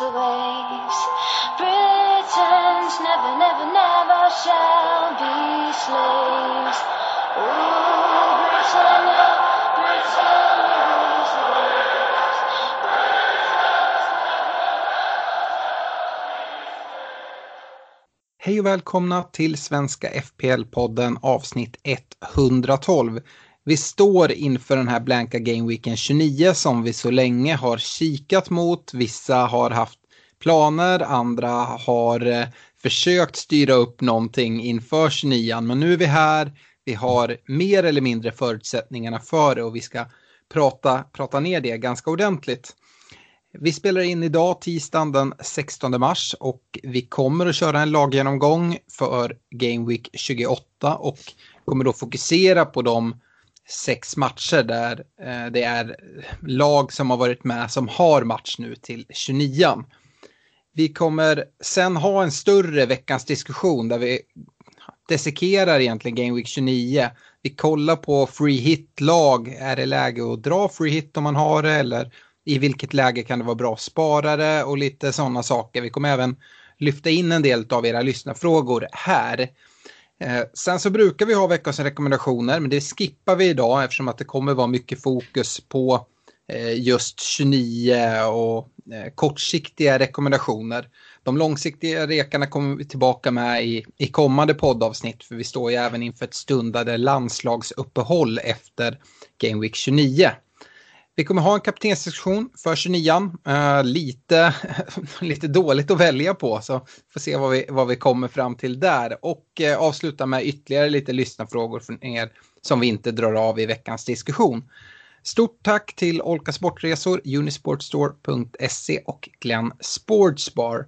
Rules the waves. Britons never, never, never shall be slaves. Ooh, Britannia, Britannia rules the waves. Hej och välkomna till Svenska FPL-podden avsnitt 112. Vi står inför den här blanka Gameweeken 29 som vi så länge har kikat mot. Vissa har haft planer, andra har eh, försökt styra upp någonting inför 29 men nu är vi här. Vi har mer eller mindre förutsättningarna för det och vi ska prata, prata ner det ganska ordentligt. Vi spelar in idag tisdagen den 16 mars och vi kommer att köra en laggenomgång för Game Week 28 och kommer då fokusera på de sex matcher där eh, det är lag som har varit med som har match nu till 29. Vi kommer sen ha en större veckans diskussion där vi dissekerar egentligen Game Week 29. Vi kollar på free hit-lag. Är det läge att dra free hit om man har det eller i vilket läge kan det vara bra sparare och lite sådana saker. Vi kommer även lyfta in en del av era lyssnarfrågor här. Eh, sen så brukar vi ha veckans rekommendationer men det skippar vi idag eftersom att det kommer vara mycket fokus på eh, just 29 och eh, kortsiktiga rekommendationer. De långsiktiga rekarna kommer vi tillbaka med i, i kommande poddavsnitt för vi står ju även inför ett stundade landslagsuppehåll efter Game Week 29. Vi kommer ha en kaptensdiskussion för 29 uh, eh, lite, lite dåligt att välja på så får se vad vi, vad vi kommer fram till där. Och uh, avsluta med ytterligare lite lyssnarfrågor från er som vi inte drar av i veckans diskussion. Stort tack till Olka Sportresor, Unisportstore.se och Glenn Sportsbar.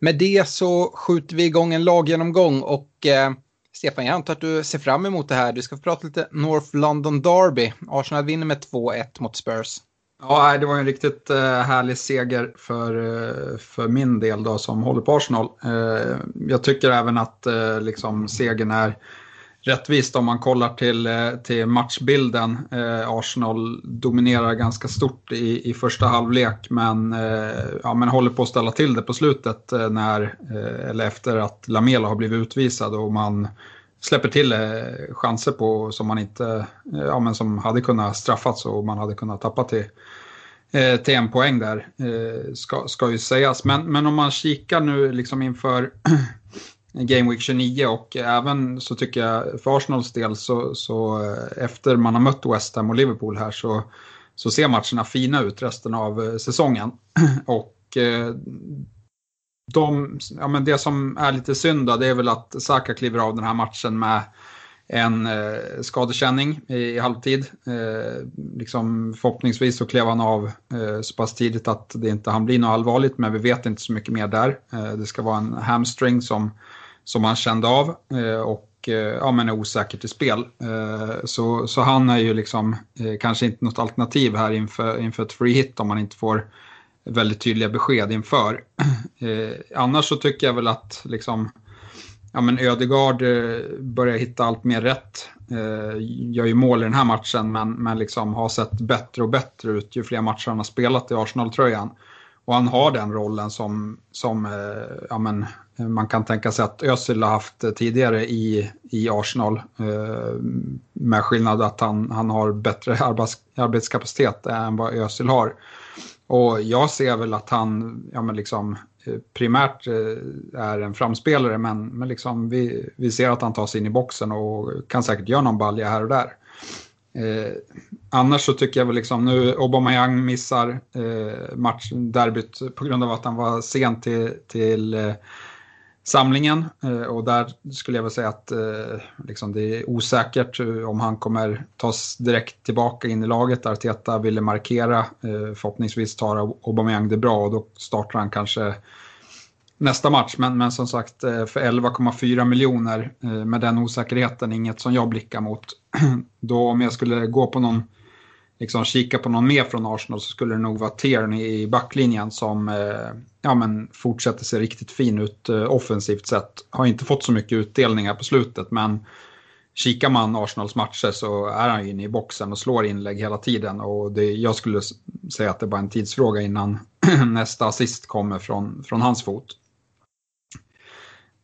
Med det så skjuter vi igång en laggenomgång och uh, Stefan, jag antar att du ser fram emot det här. Du ska få prata lite North London Derby. Arsenal vinner med 2-1 mot Spurs. Ja, det var en riktigt eh, härlig seger för, eh, för min del då, som håller på Arsenal. Eh, jag tycker även att liksom, segern är rättvist om man kollar till, eh, till matchbilden. Eh, Arsenal dominerar ganska stort i, i första halvlek men, eh, ja, men håller på att ställa till det på slutet när, eller efter att Lamela har blivit utvisad och man släpper till chanser på som man inte, ja men som hade kunnat straffats och man hade kunnat tappa till till en poäng där, ska, ska ju sägas. Men, men om man kikar nu liksom inför Game Week 29 och även så tycker jag för Arsenals del så, så eh, efter man har mött West Ham och Liverpool här så, så ser matcherna fina ut resten av eh, säsongen. Och eh, de, ja men det som är lite synd då, det är väl att Saka kliver av den här matchen med en eh, skadekänning i, i halvtid. Eh, liksom förhoppningsvis så klev han av eh, så pass tidigt att det inte han blir något allvarligt, men vi vet inte så mycket mer där. det ska vara en hamstring som, som han kände av eh, och eh, ja, men är osäker till spel. Eh, så, så han är ju liksom kanske inte något alternativ här inför, inför ett free hit om man inte får väldigt tydliga besked inför. annars så tycker jag väl att liksom ja, men Ödegaard börjar hitta allt mer rätt. Gör ju mål i den här matchen men, men liksom har sett bättre och bättre ut ju fler matcher han har spelat i Arsenal-tröjan. Och han har den rollen som, som ja, men, Eh, man kan tänka sig att Özil har haft eh, tidigare i, i Arsenal. Eh, med skillnad att han, han har bättre arbets, arbetskapacitet än vad Özil har. Och jag ser väl att han, ja men liksom primärt är en framspelare men, men liksom vi, vi ser att han tar sig in i boxen och kan säkert göra någon balja här och där. Eh, annars så tycker jag väl liksom nu Aubameyang missar eh, matchderbyt på grund av att han var sen till, till eh, samlingen eh, och där skulle jag väl säga att eh, liksom det är osäkert eh, om han kommer tas direkt tillbaka in i laget. Arteta ville markera, förhoppningsvis tar Aubameyang det bra och då startar han kanske nästa match. Men, men som sagt, för 11,4 miljoner med den osäkerheten, inget som jag blickar mot. Då om jag skulle gå på någon, liksom kika på någon mer från Arsenal så skulle det nog vara Tierney i backlinjen som eh, ja, men fortsätter se riktigt fin ut eh, offensivt sett. Har inte fått så mycket utdelningar på slutet men kikar man Arsenals matcher så är han inne i boxen och slår inlägg hela tiden. Och det, jag skulle säga att det är bara en tidsfråga innan nästa assist kommer från, från hans fot.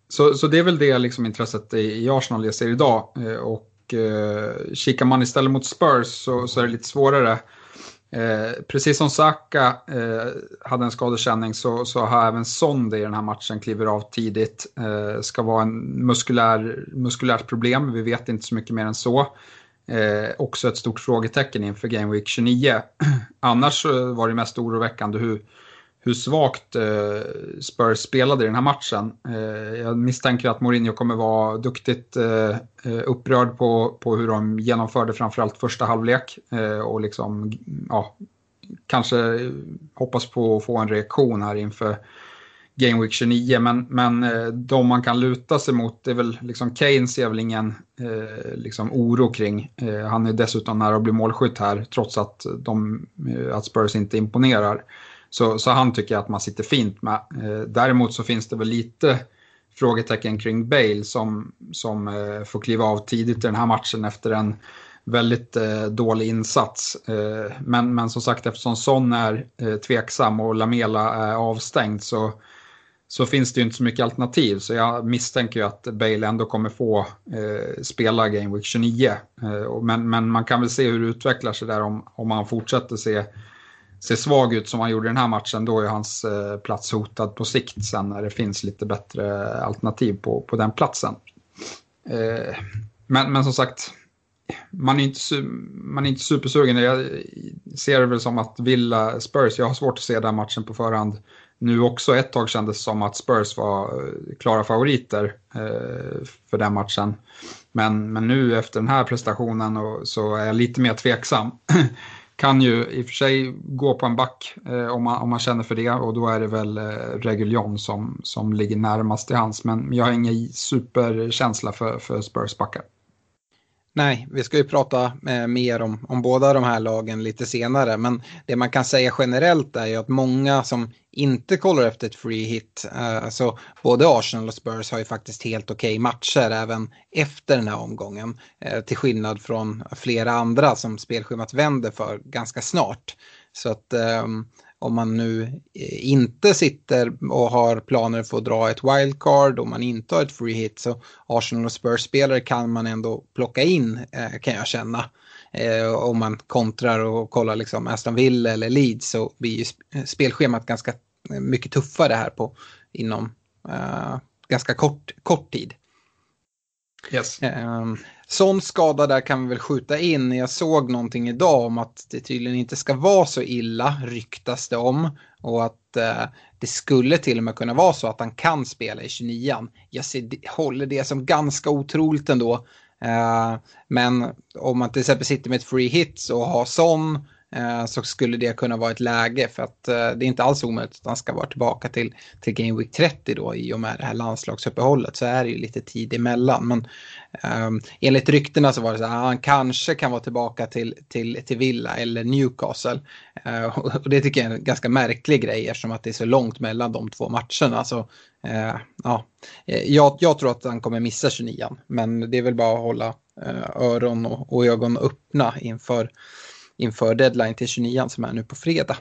Så, så det är väl det liksom intresset i, i Arsenal jag ser idag. Eh, och eh, kikar man istället mot Spurs så, så är det lite svårare. Eh, precis som Saka eh, hade en skadekänning så, så har även Sonde i den här matchen kliver av tidigt. Eh, ska vara en muskulär, muskulärt problem, vi vet inte så mycket mer än så. Eh, också ett stort frågetecken inför Game Week 29. Annars var det mest oroväckande hur, hur svagt eh, Spurs spelade i den här matchen. Eh, jag misstänker att Mourinho kommer vara duktigt eh, eh, upprörd på, på hur de genomförde framförallt första halvlek eh, och liksom, ja, kanske hoppas på att få en reaktion här inför Game Week 29. Men, men eh, de man kan luta sig mot, det är väl liksom Kane ser väl ingen eh, liksom oro kring. Eh, han är dessutom nära att bli målskytt här trots att, de, att Spurs inte imponerar. Så, så han tycker att man sitter fint med. Eh, däremot så finns det väl lite frågetecken kring Bale som, som eh, får kliva av tidigt i den här matchen efter en väldigt eh, dålig insats. Eh, men, men som sagt eftersom Son är eh, tveksam och Lamela är avstängd så, så finns det ju inte så mycket alternativ. Så jag misstänker ju att Bale ändå kommer få eh, spela Game Week 29. Eh, men, men man kan väl se hur det utvecklar sig där om, om han fortsätter se ser svag ut som han gjorde i den här matchen, då är hans eh, plats hotad på sikt sen när det finns lite bättre alternativ på, på den platsen. Eh, men, men som sagt, man är, inte, man är inte supersugen. Jag ser det väl som att Villa Spurs, jag har svårt att se den matchen på förhand nu också. Ett tag kändes det som att Spurs var eh, klara favoriter för den matchen. Men, men nu efter den här prestationen så är jag lite mer tveksam. kan ju i och för sig gå på en back eh, om, man, om man känner för det och då är det väl eh, Reguljon som, som ligger närmast till hans. Men jag har ingen superkänsla för, för Spurs backar. Nej, vi ska ju prata eh, mer om, om båda de här lagen lite senare. Men det man kan säga generellt är ju att många som inte kollar efter ett free hit, eh, så både Arsenal och Spurs har ju faktiskt helt okej okay matcher även efter den här omgången. Eh, till skillnad från flera andra som spelschemat vänder för ganska snart. Så att ehm, om man nu eh, inte sitter och har planer för att dra ett wildcard, och man inte har ett free hit, så Arsenal och Spurs-spelare kan man ändå plocka in, eh, kan jag känna. Eh, om man kontrar och kollar liksom Aston Villa eller Leeds så blir ju spelschemat ganska mycket tuffare här på inom uh, ganska kort, kort tid. Yes. Um, sån skada där kan vi väl skjuta in. Jag såg någonting idag om att det tydligen inte ska vara så illa, ryktas det om. Och att eh, det skulle till och med kunna vara så att han kan spela i 29an. Jag ser, håller det som ganska otroligt ändå. Eh, men om man till exempel sitter med ett free hit och har sån Eh, så skulle det kunna vara ett läge för att eh, det är inte alls omöjligt att han ska vara tillbaka till, till Game Week 30 då i och med det här landslagsuppehållet så är det ju lite tid emellan. Men um, enligt ryktena så var det så att ah, han kanske kan vara tillbaka till, till, till Villa eller Newcastle. Uh, och det tycker jag är en ganska märklig grej eftersom att det är så långt mellan de två matcherna. Så, uh, ja. jag, jag tror att han kommer missa 29 men det är väl bara att hålla uh, öron och, och ögon öppna inför inför deadline till 29 som är nu på fredag.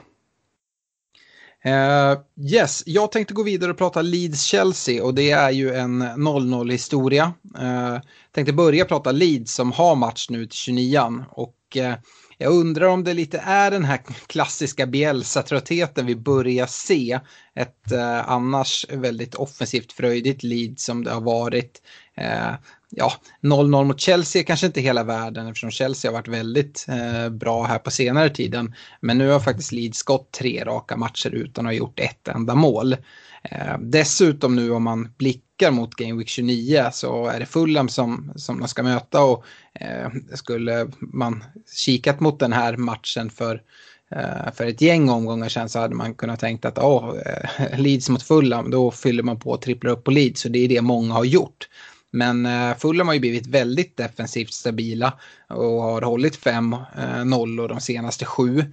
Uh, yes, jag tänkte gå vidare och prata Leeds-Chelsea och det är ju en 0-0 historia. Uh, eh, tänkte börja prata Leeds som har match nu till 29 och uh, jag undrar om det lite är den här klassiska Bielsa-tröttheten vi börjar se. Ett eh, annars väldigt offensivt fröjdigt lead som det har varit. Eh, ja, 0-0 mot Chelsea är kanske inte hela världen eftersom Chelsea har varit väldigt eh, bra här på senare tiden. Men nu har faktiskt Leeds gått tre raka matcher utan att ha gjort ett enda mål. Eh, dessutom nu om man blickar mot Game Week 29 så är det Fulham som, som de ska möta och eh, skulle man kikat mot den här matchen för eh, för ett gäng omgångar sen så hade man kunnat tänkt att oh, Leeds mot Fulham, då fyller man på och tripplar upp på Leeds. Så det är det många har gjort. Men eh, Fulham har ju blivit väldigt defensivt stabila och har hållit fem eh, nollor de senaste sju.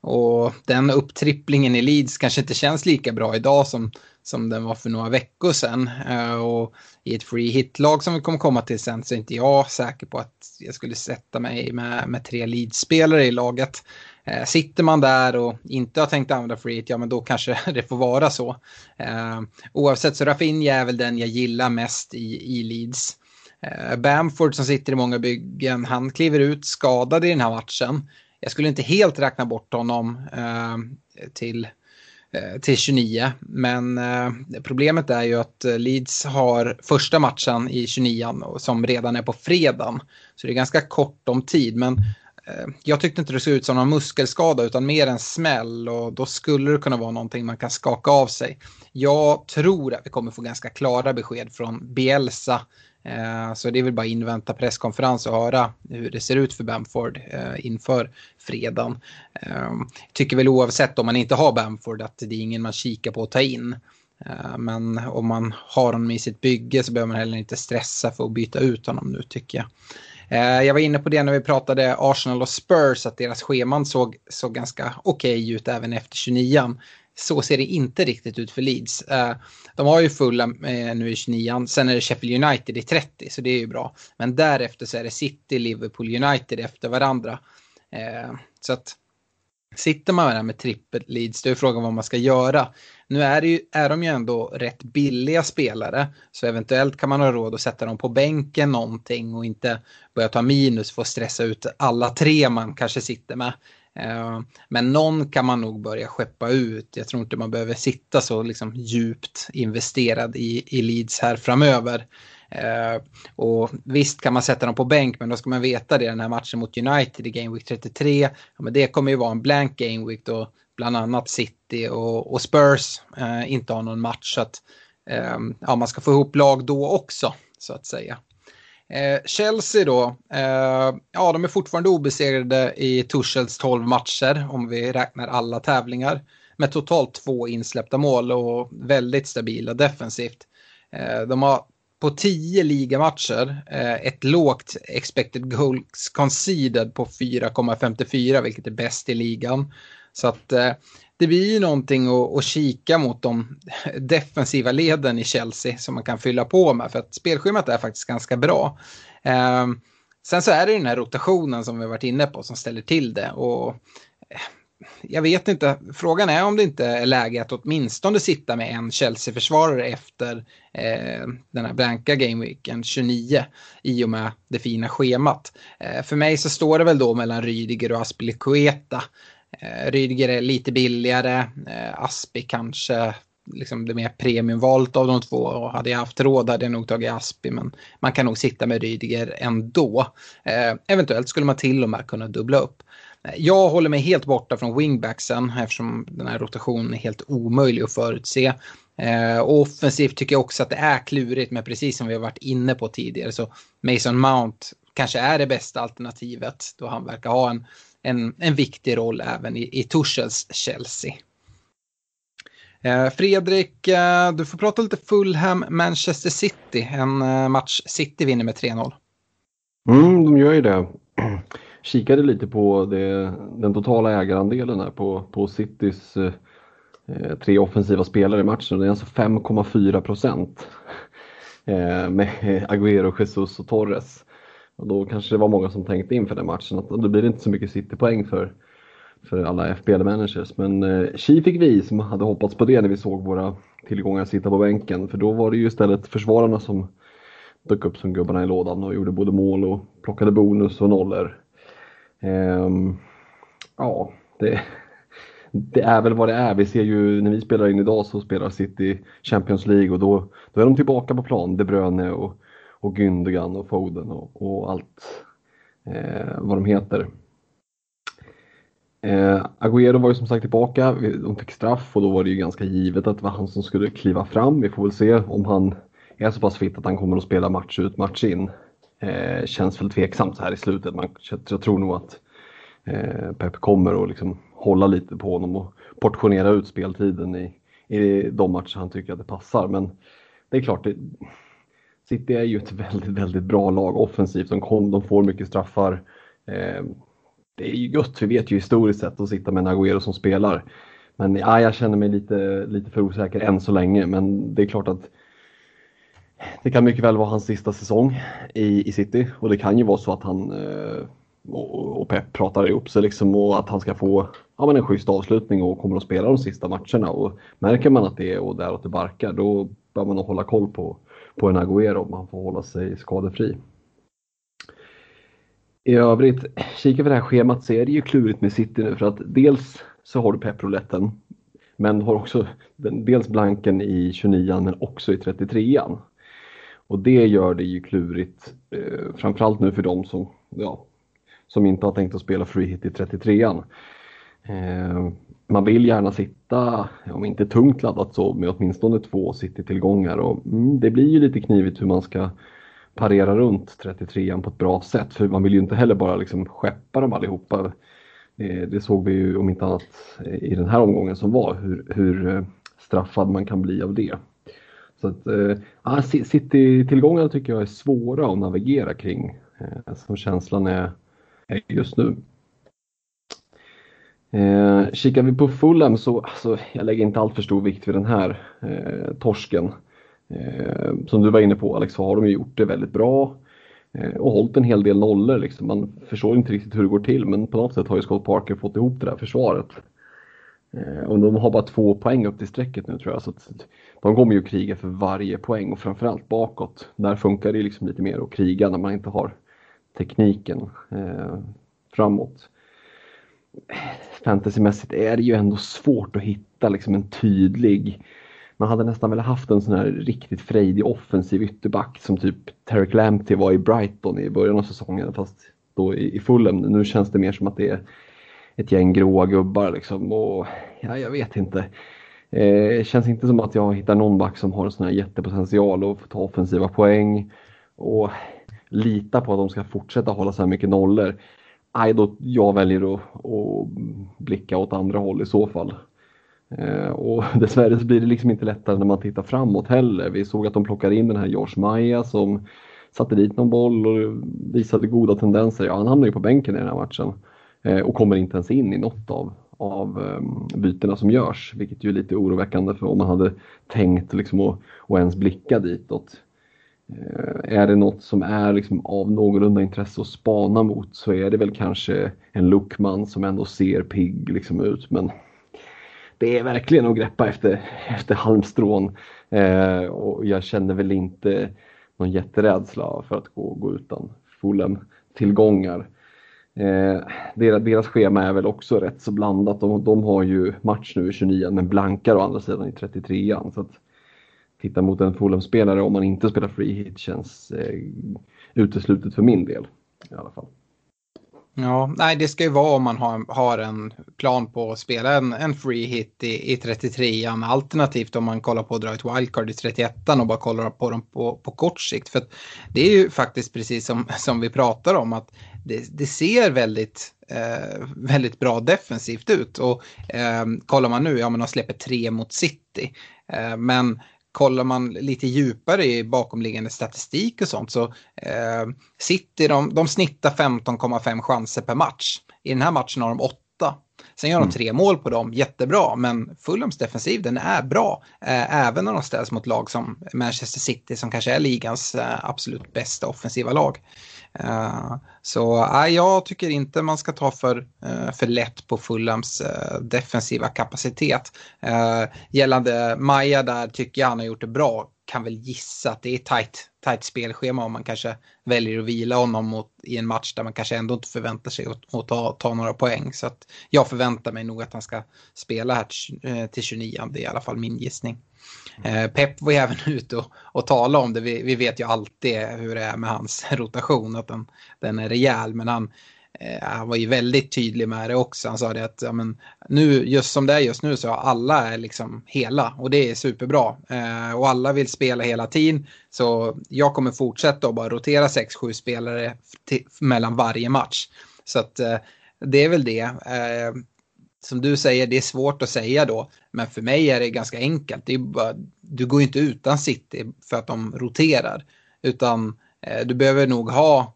Och den upptripplingen i Leeds kanske inte känns lika bra idag som, som den var för några veckor sedan. Eh, och i ett free hit-lag som vi kommer komma till sen så är inte jag säker på att jag skulle sätta mig med, med tre Leeds-spelare i laget. Eh, sitter man där och inte har tänkt använda free hit, ja men då kanske det får vara så. Eh, oavsett så Rafinha är väl den jag gillar mest i, i Leeds. Eh, Bamford som sitter i många byggen, han kliver ut skadad i den här matchen jag skulle inte helt räkna bort honom eh, till, till 29. Men eh, problemet är ju att Leeds har första matchen i 29 som redan är på fredagen. Så det är ganska kort om tid. Men Eh, jag tyckte inte det såg ut som någon muskelskada utan mer en smäll och då skulle det kunna vara någonting man kan skaka av sig. Jag tror att vi kommer få ganska klara besked från Bielsa eh, så det är väl bara invänta presskonferens och höra hur det ser ut för Bamford eh, inför fredagen. Tycker väl oavsett om man inte har Bamford att det är ingen man kikar på att ta in. Men om man har honom i sitt bygge så behöver man heller inte stressa för att byta ut honom nu tycker jag. Eh, jag var inne på det när vi pratade Arsenal och Spurs att deras scheman såg, såg ganska okej okay ut även efter 29 så ser det inte riktigt ut för Leeds. Eh, de har ju fulla eh, nu i 29 sen är det Sheffield United i 30, så det är ju bra. Men därefter så är det City, Liverpool, United efter varandra. Så att sitter man där med trippel leads, då är frågan vad man ska göra. Nu är, det ju, är de ju ändå rätt billiga spelare, så eventuellt kan man ha råd att sätta dem på bänken någonting och inte börja ta minus för att stressa ut alla tre man kanske sitter med. Eh, men någon kan man nog börja skeppa ut. Jag tror inte man behöver sitta så liksom djupt investerad i, i Leeds här framöver. Eh, och visst kan man sätta dem på bänk, men då ska man veta det den här matchen mot United i Game Week 33. Ja, men det kommer ju vara en blank Game Week då bland annat City och, och Spurs eh, inte har någon match. Så att eh, ja, man ska få ihop lag då också, så att säga. Eh, Chelsea då, eh, ja de är fortfarande obesegrade i Tuchels 12 matcher om vi räknar alla tävlingar. Med totalt två insläppta mål och väldigt stabila defensivt. Eh, de har på 10 ligamatcher eh, ett lågt expected goals conceded på 4,54 vilket är bäst i ligan. Så att eh, det blir ju någonting att, att kika mot de defensiva leden i Chelsea som man kan fylla på med för att spelschemat är faktiskt ganska bra. Eh, sen så är det den här rotationen som vi har varit inne på som ställer till det och eh, jag vet inte, frågan är om det inte är läge att åtminstone sitta med en Chelsea-försvarare efter eh, den här blanka gameweeken 29 i och med det fina schemat. Eh, för mig så står det väl då mellan Rydiger och Aspilicueta. Eh, Rydiger är lite billigare, eh, Aspi kanske liksom det mer premiumvalet av de två och hade jag haft råd hade jag nog tagit Aspi men man kan nog sitta med Rydiger ändå. Eh, eventuellt skulle man till och med kunna dubbla upp. Jag håller mig helt borta från wingbacksen eftersom den här rotationen är helt omöjlig att förutse. Eh, offensivt tycker jag också att det är klurigt men precis som vi har varit inne på tidigare så Mason Mount kanske är det bästa alternativet då han verkar ha en en, en viktig roll även i, i Tuchels Chelsea. Eh, Fredrik, eh, du får prata lite Fulham Manchester City. En eh, match City vinner med 3-0. Mm, de gör ju det. Kikade lite på det, den totala ägarandelen här på, på Citys eh, tre offensiva spelare i matchen. Det är alltså 5,4 procent. Eh, med Agüero, Jesus och Torres. Och då kanske det var många som tänkte inför den matchen att då blir det inte så mycket City-poäng för, för alla FBL-managers. Men eh, fick vi som hade hoppats på det när vi såg våra tillgångar sitta på bänken. För då var det ju istället försvararna som dök upp som gubbarna i lådan och gjorde både mål och plockade bonus och nollor. Ehm, ja, det, det är väl vad det är. Vi ser ju när vi spelar in idag så spelar City Champions League och då, då är de tillbaka på plan. De Bruyne och, och Gündogan och Foden och, och allt eh, vad de heter. Eh, Agüero var ju som sagt tillbaka, de fick straff och då var det ju ganska givet att det var han som skulle kliva fram. Vi får väl se om han är så pass fit att han kommer att spela match ut, match in. Eh, känns väl tveksamt så här i slutet. Man, jag tror nog att eh, Pep kommer att liksom hålla lite på honom och portionera ut speltiden i, i de matcher han tycker att det passar. Men det är klart, det, City är ju ett väldigt, väldigt bra lag offensivt. De, kom, de får mycket straffar. Eh, det är ju gött, vi vet ju historiskt sett att sitta med en Agüero som spelar. Men ja, jag känner mig lite, lite för osäker än så länge. Men det är klart att det kan mycket väl vara hans sista säsong i, i City och det kan ju vara så att han eh, och, och Pep pratar ihop sig liksom och att han ska få ja, men en schysst avslutning och kommer att spela de sista matcherna. Och märker man att det är och däråt det barkar då bör man nog hålla koll på, på en Agüero om han får hålla sig skadefri. I övrigt, kika på det här schemat så är det ju klurigt med City nu för att dels så har du pepproletten men du har också dels blanken i 29an men också i 33an. Och det gör det ju klurigt, eh, framförallt nu för dem som, ja, som inte har tänkt att spela free hit i 33an. Eh, man vill gärna sitta, om inte tungt laddat så, med åtminstone två city-tillgångar och mm, det blir ju lite knivigt hur man ska parera runt 33an på ett bra sätt för man vill ju inte heller bara liksom skeppa dem allihopa. Eh, det såg vi ju om inte annat i den här omgången som var, hur, hur eh, straffad man kan bli av det. Så att, eh, City-tillgångarna tycker jag är svåra att navigera kring, eh, som känslan är, är just nu. Eh, kikar vi på Fulham så alltså, jag lägger inte allt för stor vikt vid den här eh, torsken. Eh, som du var inne på Alex så har de ju gjort det väldigt bra eh, och hållit en hel del nollor. Liksom. Man förstår inte riktigt hur det går till men på något sätt har ju Scott Parker fått ihop det där försvaret. Eh, och de har bara två poäng upp till strecket nu tror jag. Så de kommer ju kriga för varje poäng och framförallt bakåt. Där funkar det liksom lite mer att kriga när man inte har tekniken eh, framåt. Fantasymässigt är det ju ändå svårt att hitta liksom en tydlig man hade nästan velat haft en sån här riktigt frejdig offensiv ytterback som typ Tarek Lamptey var i Brighton i början av säsongen fast då i, i Fulham. Nu känns det mer som att det är ett gäng gråa gubbar liksom och ja, jag vet inte. Eh, känns inte som att jag hittar någon back som har en sån här jättepotential och får ta offensiva poäng och lita på att de ska fortsätta hålla så här mycket nollor. Nej, då jag väljer att, att blicka åt andra håll i så fall. Eh, och dessvärre så blir det liksom inte lättare när man tittar framåt heller. Vi såg att de plockade in den här Josh Maja som satte dit någon boll och visade goda tendenser. Ja, han hamnade ju på bänken i den här matchen eh, Eh, och kommer inte ens in i något av, av um, bytena som görs, vilket ju är lite oroväckande för om man hade tänkt liksom att, att ens blicka ditåt. Eh, är det något som är liksom av någorlunda intresse att spana mot så är det väl kanske en Luckman som ändå ser pigg liksom ut men det är verkligen att greppa efter, efter halmstrån Eh, och jag känner väl inte någon jätterädsla för att gå, gå utan Fulham tillgångar. Eh, deras, deras schema är väl också rätt så blandat. De, de har ju match nu i 29 men blankar å andra sidan i 33an. Så att titta mot en Fulham-spelare om man inte spelar free hit känns eh, uteslutet för min del i alla fall. Ja, nej det ska ju vara om man har, har en plan på att spela en, en free hit i, i 33an. Alternativt om man kollar på att dra ett wildcard i 31an och bara kollar på dem på, på kort sikt. För det är ju faktiskt precis som, som vi pratar om att det, det ser väldigt, eh, väldigt bra defensivt ut. Och eh, kollar man nu, ja men de släpper tre mot City. Eh, men kollar man lite djupare i bakomliggande statistik och sånt så eh, City de, de snittar 15,5 chanser per match. I den här matchen har de 8. Sen gör de mm. tre mål på dem, jättebra, men Fulhams defensiv den är bra. Eh, även när de ställs mot lag som Manchester City som kanske är ligans eh, absolut bästa offensiva lag. Eh, så äh, jag tycker inte man ska ta för, eh, för lätt på Fulhams eh, defensiva kapacitet. gällande Maja där tycker jag han har gjort det bra. kan väl gissa att det är tajt, tajt spelschema om man kanske väljer att vila honom mot, i en match där man kanske ändå inte förväntar sig att, att ta, ta några poäng. Så att jag förväntar mig nog att han ska spela här till 29, det är i alla fall min gissning. Mm. Eh, Pep var ju även ute och, och talade om det. Vi, vi, vet ju alltid hur det är med hans rotation, att den, den är rejäl. Men han, eh, han var ju väldigt tydlig med det också. Han sa det att ja, men, nu, just som det är just nu så alla är liksom hela och det är superbra. Eh, och alla vill spela hela tiden. Så jag kommer fortsätta att bara rotera 6-7 spelare till, mellan varje match. Så att eh, det är väl det. Eh, som du säger, det är svårt att säga då. Men för mig är det ganska enkelt. Det är bara, du går inte utan City för att de roterar. Utan eh, du behöver nog ha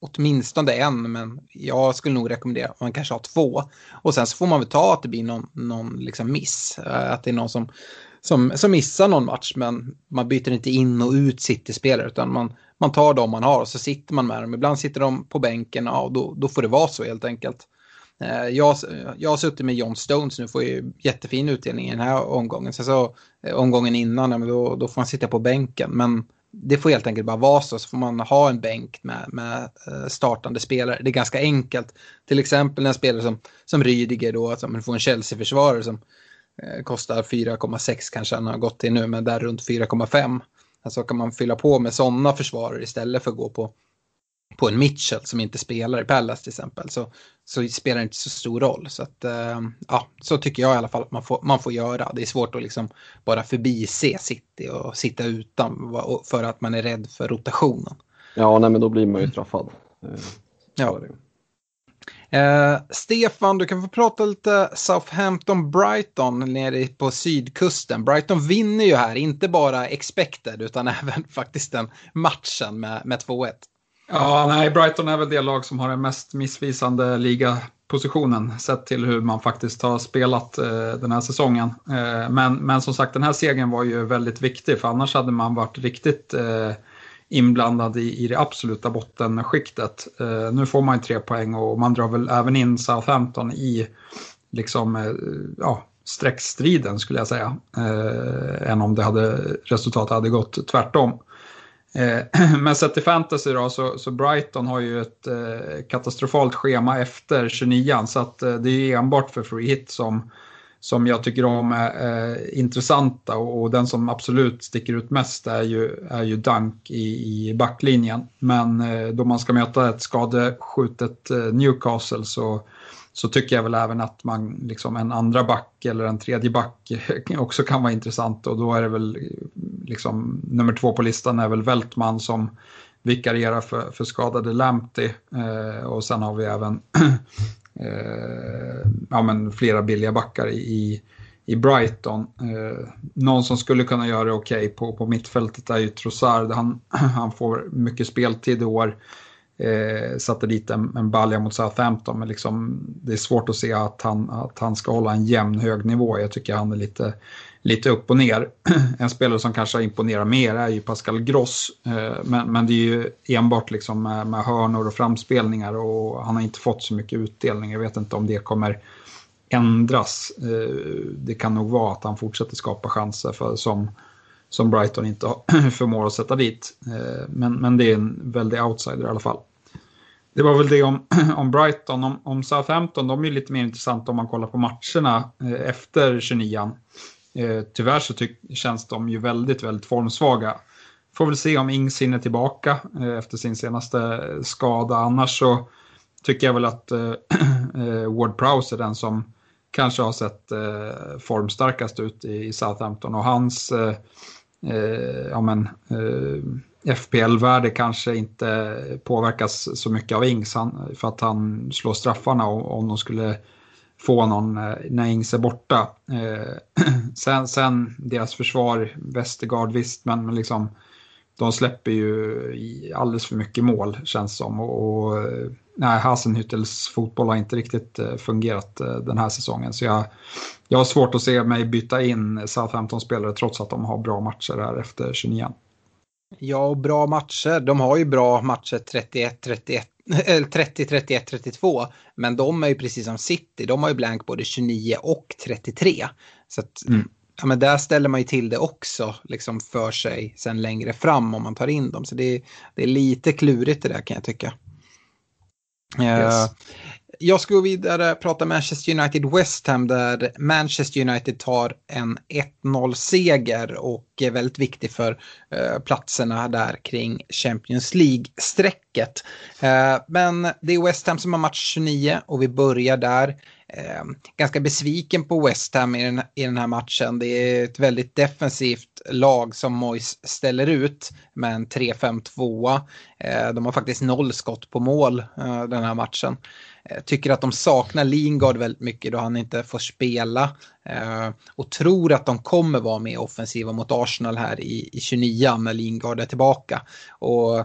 åtminstone en, men jag skulle nog rekommendera att man kanske har två. Och sen så får man väl ta att det blir någon, någon liksom miss. Eh, att det är någon som, som, som missar någon match, men man byter inte in och ut City-spelare, utan man, man tar dem man har och så sitter man med dem. Ibland sitter de på bänken, ja, och då, då får det vara så helt enkelt. Eh, jag, jag har suttit med John Stones nu, får ju jättefin utdelning i den här omgången. Sen så eh, omgången innan, då, då får man sitta på bänken. Men det får helt enkelt bara vara så, så får man ha en bänk med, med eh, startande spelare. Det är ganska enkelt. Till exempel en spelare som, som Rydiger då, som man får en Chelsea-försvarare som eh, kostar 4,6 kanske han har gått till nu, men där runt 4,5. Alltså kan man fylla på med sådana försvarare istället för att gå på på en Mitchell som inte spelar i Palace till exempel så, så spelar det inte så stor roll. Så, att, äh, ja, så tycker jag i alla fall att man får, man får göra. Det är svårt att liksom bara förbise City och sitta utan för att man är rädd för rotationen. Ja, nej, men då blir man ju straffad. Eh, ja. Eh, Stefan, du kan få prata lite Southampton-Brighton nere på sydkusten. Brighton vinner ju här, inte bara expected utan även faktiskt den matchen med, med 2-1. Ja, nej, Brighton är väl det lag som har den mest missvisande ligapositionen sett till hur man faktiskt har spelat eh, den här säsongen. Eh, men, men som sagt, den här segern var ju väldigt viktig för annars hade man varit riktigt eh, inblandad i, i det absoluta bottenskiktet. Eh, nu får man ju tre poäng och man drar väl även in Southampton i liksom, eh, ja, streckstriden skulle jag säga. Eh, än om det hade, resultatet hade gått tvärtom. Eh, men sett till fantasy då, så, så Brighton har ju ett eh, katastrofalt schema efter 29 så att eh, det är enbart för free hit som, som jag tycker om är eh, intressanta. Och, och, den som absolut sticker ut mest är ju, är ju Dunk i, i backlinjen. Men eh, då man ska möta ett skadeskjutet Newcastle så så tycker jag väl även att man, liksom en andra back eller en tredje back också kan vara intressant. Och då är det väl liksom nummer två på listan är väl Veltman som vikarierar för, för skadade Lamptey eh, och sen har vi även eh, ja, men flera billiga backar i, i Brighton. Eh, någon som skulle kunna göra det okej okay på, på mittfältet är ju Trossard. Han, han får mycket speltid i år eh, satte dit en, en balja mot Southampton. Men liksom, det är svårt att se att han, att han ska hålla en jämn hög nivå. Jag tycker han är lite, lite upp och ner. en spelare som kanske imponerar mer är ju Pascal Gross. Eh, men, men det är ju enbart liksom med, med hörnor och framspelningar och han har inte fått så mycket utdelning. Jag vet inte om det kommer ändras. Eh, det kan nog vara att han fortsätter skapa chanser för, som som Brighton inte förmår att sätta dit. Eh, men, men det är en väldig outsider i alla fall. Det var väl det om, om Brighton. Om, om Southampton, de är lite mer intressanta om man kollar på matcherna efter 29 eh, Tyvärr så känns de ju väldigt, väldigt formsvaga. Får väl se om Ings hinner tillbaka eh, efter sin senaste eh, skada. Annars så tycker jag väl att eh, Ward Prowse är den som kanske har sett formstarkast ut i, Southampton. Och hans ja, men, FPL-värde kanske inte påverkas så mycket av Ings han, för att han slår straffarna och, om de skulle få någon eh, när Ings är borta. Eh, sen, sen deras försvar, Västergard visst, men, men liksom de släpper ju alldeles för mycket mål känns som. Och, och eh, nej, Hasenhüttels fotboll har inte riktigt eh, fungerat den här säsongen. Så jag, jag har svårt att se mig byta in Southampton-spelare trots att de har bra matcher här efter 29. Ja, och bra matcher. De har ju bra matcher 31, 31, 30, 31, 32. Men de är ju precis som City. De har ju blank både 29 och 33. Så att, mm. ja, men där ställer man ju till det också liksom för sig sen längre fram om man tar in dem. Så det, det är lite klurigt det där kan jag tycka. Yes. Uh, jag ska gå vidare och prata Manchester United West Ham där Manchester United tar en 1-0 seger och är väldigt viktig för eh, platserna där kring Champions League-strecket. Eh, men det är West Ham som har match 29 och vi börjar där. Eh, ganska besviken på West Ham i den, i den här matchen. Det är ett väldigt defensivt lag som Mois ställer ut med en 3-5-2. Eh, de har faktiskt noll skott på mål eh, den här matchen. Eh, tycker att de saknar Lingard väldigt mycket då han inte får spela. Eh, och tror att de kommer vara mer offensiva mot Arsenal här i, i 29 när Lingard är tillbaka. Och eh,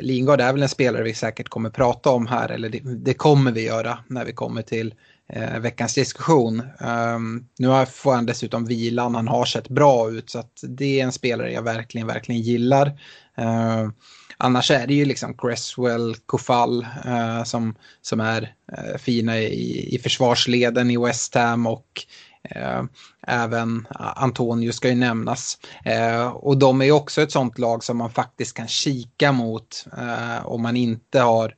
Lingard är väl en spelare vi säkert kommer prata om här, eller det, det kommer vi göra när vi kommer till eh, veckans diskussion. Um, nu får han dessutom vilan, han har sett bra ut så att det är en spelare jag verkligen, verkligen gillar. Uh, annars är det ju liksom Cresswell, Kofall uh, som, som är uh, fina i, i försvarsleden i West Ham och ehm, även Antonio ska ju nämnas. Och de är också ett sånt lag som man faktiskt kan kika mot eh, om man inte har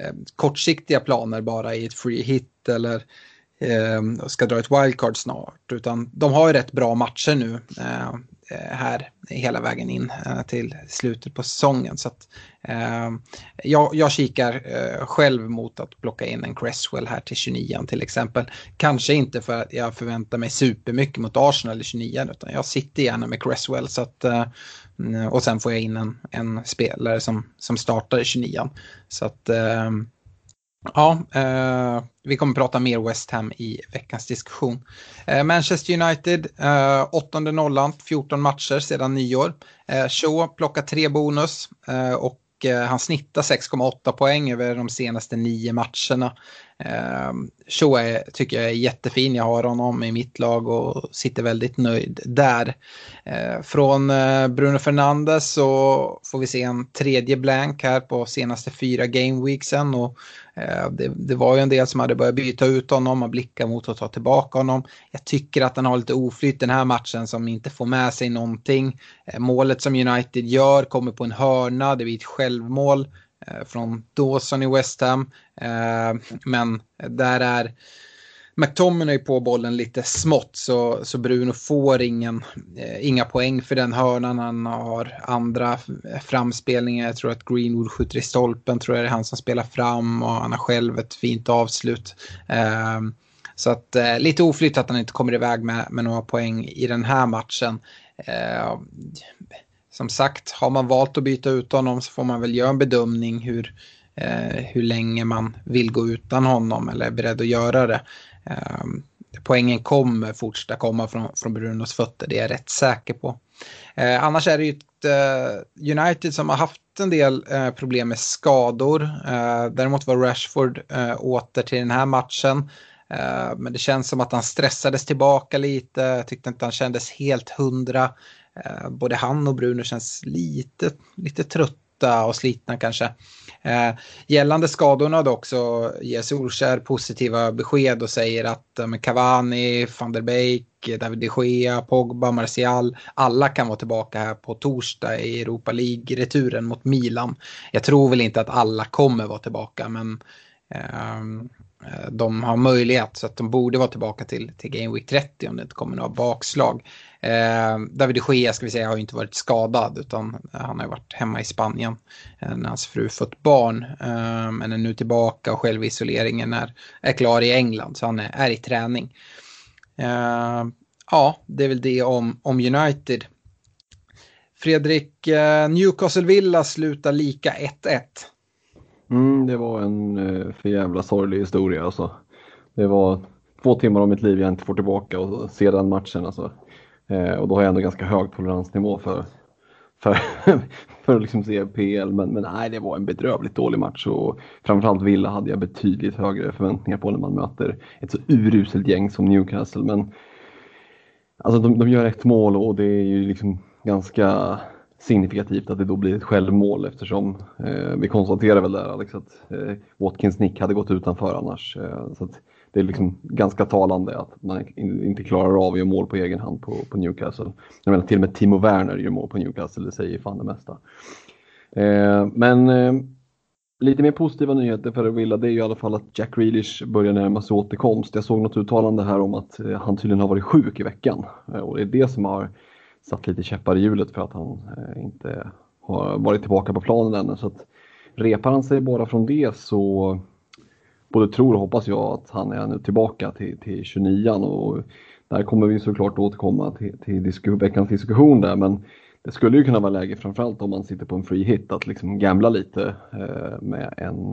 Eh, kortsiktiga planer bara i ett free hit eller eh, ska dra ett wildcard snart. Utan de har ju rätt bra matcher nu eh, här hela vägen in till slutet på säsongen. Så att, Eh, jag, jag kikar eh, själv mot att plocka in en Cresswell här till 29 till exempel. Kanske inte för att jag förväntar mig supermycket mot Arsenal i 29 utan jag sitter gärna med Cresswell. Så att, eh, Eh, och sen får jag in en, en spelare som, som startar i 29 Så att ehm, Ja, eh, vi kommer prata mer West Ham i veckans diskussion. Eh, Manchester United, eh, åttonde nollan, 14 matcher sedan nyår. Eh, Shaw plockar tre bonus eh, och Eh, han snittar 6,8 poäng över de senaste nio matcherna. Ehm, Shaw är, tycker jag är jättefin, jag har honom i mitt lag och sitter väldigt nöjd där. Eh, från eh, Bruno Fernandes så får vi se en tredje blank här på senaste fyra gameweeksen och Eh, det, det, var ju en del som hade börjat byta ut honom och blicka mot att ta tillbaka honom. Jag tycker att han har lite oflytt den här matchen som inte får med sig någonting. Eh, målet som United gör kommer på en hörna, det blir ett självmål eh, Eh, från Dawson i West Ham. Eh, men där är McTominay på bollen lite smått så, så Bruno får ingen, eh, inga poäng för den hörnan. Han har andra framspelningar. Jag tror att Greenwood skjuter i stolpen, tror jag det är han som spelar fram och han har själv ett fint avslut. Eh, så att eh, lite oflytt att han inte kommer iväg med, med några poäng i den här matchen. Eh, som sagt, har man valt att byta ut honom så får man väl göra en bedömning hur, eh, hur länge man vill gå utan honom eller är beredd att göra det. Eh, poängen kommer fortsätta komma från, från Brunos fötter, det är jag rätt säker på. Eh, annars är det ju ett eh, United som har haft en del eh, problem med skador. Eh, däremot var Rashford eh, åter till den här matchen. Eh, men det känns som att han stressades tillbaka lite, jag tyckte inte han kändes helt hundra. Eh, både han och Bruno känns lite, lite trötta och slitna kanske. Eh, gällande skadorna dock så ger Solskär positiva besked och säger att eh, Cavani, van der Beek, David de Gea, Pogba, Martial, alla kan vara tillbaka här på torsdag i Europa League-returen mot Milan. Jag tror väl inte att alla kommer vara tillbaka men eh, Eh, de har möjlighet så att de borde vara tillbaka till, till Game Week 30 om det inte kommer några bakslag. Eh, David de Gea ska vi säga har ju inte varit skadad utan han har ju varit hemma i Spanien eh, när hans fru fått barn. Eh, men är nu tillbaka och självisoleringen är, är klar i England så han är, är i träning. Eh, ja, det är väl det om, om United. Fredrik, eh, Newcastle Villa slutar lika 1-1. Mm, det var en eh, för jävla sorglig historia alltså. Det var två timmar av mitt liv jag inte får tillbaka och se den matchen alltså. Eh, och då har jag ändå ganska hög toleransnivå för, för, för att liksom se PL. Men, men nej, det var en bedrövligt dålig match och framförallt Villa hade jag betydligt högre förväntningar på när man möter ett så uruselt gäng som Newcastle. Men alltså de, de gör ett mål och det är ju liksom ganska signifikativt att det då blir ett självmål eftersom eh, vi konstaterar väl där Alex att eh, Watkins nick hade gått utanför annars. Eh, så att det är liksom ganska talande att man inte klarar av att göra mål på egen hand på, på Newcastle. Jag menar till och med Timo Werner gör mål på Newcastle, det säger fan det mesta. Eh, men eh, lite mer positiva nyheter för Villa det är ju i alla fall att Jack Grealish börjar närma sig återkomst. Jag såg något uttalande här om att eh, han tydligen har varit sjuk i veckan eh, och det är det som har satt lite käppar i hjulet för att han eh, inte har varit tillbaka på planen ännu. Så att repar han sig bara från det så både tror och hoppas jag att han är nu tillbaka till, till 29 och där kommer vi såklart återkomma till, till disku, veckans diskussion där men det skulle ju kunna vara läge framförallt om man sitter på en free hit att liksom gambla lite eh, med, en,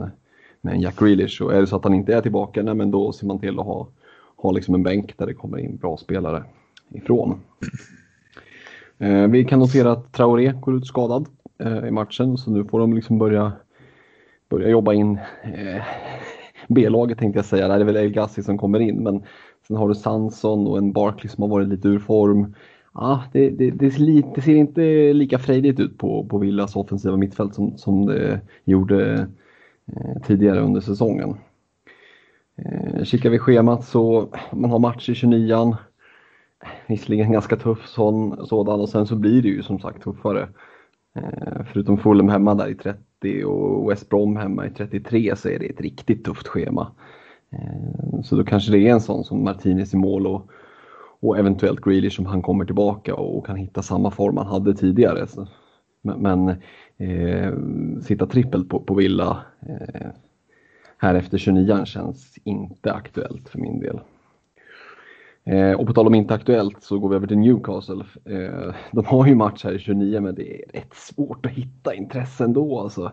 med en Jack Grealish och är det så att han inte är tillbaka, nej, men då ser man till att ha, ha liksom en bänk där det kommer in bra spelare ifrån. Eh, vi kan notera att Traoré går ut skadad eh, i matchen så nu får de liksom börja, börja jobba in eh, B-laget tänkte jag säga, det är väl El Gassi som kommer in men sen har du Sanson och en Barkley som har varit lite ur form. Ja, det, det, det, lite, det ser inte lika frejdigt ut på, på Villas offensiva mittfält som, som det gjorde eh, tidigare under säsongen. Eh, kikar vi schemat så man har match i 29 Visserligen ganska tuff sån, sådan och sen så blir det ju som sagt tuffare. Eh, förutom Fulham hemma där i 30 och West Brom hemma i 33 så är det ett riktigt tufft schema. Eh, så då kanske det är en sån som Martinez i mål och, och eventuellt Grealish som han kommer tillbaka och kan hitta samma form han hade tidigare. Så, men, men eh, sitta trippelt på, på Villa eh, här efter 29 känns inte aktuellt för min del. Eh, och på tal om inte aktuellt så går vi över till Newcastle. Eh, de har ju match här i 29 men det är rätt svårt att hitta intressen då alltså.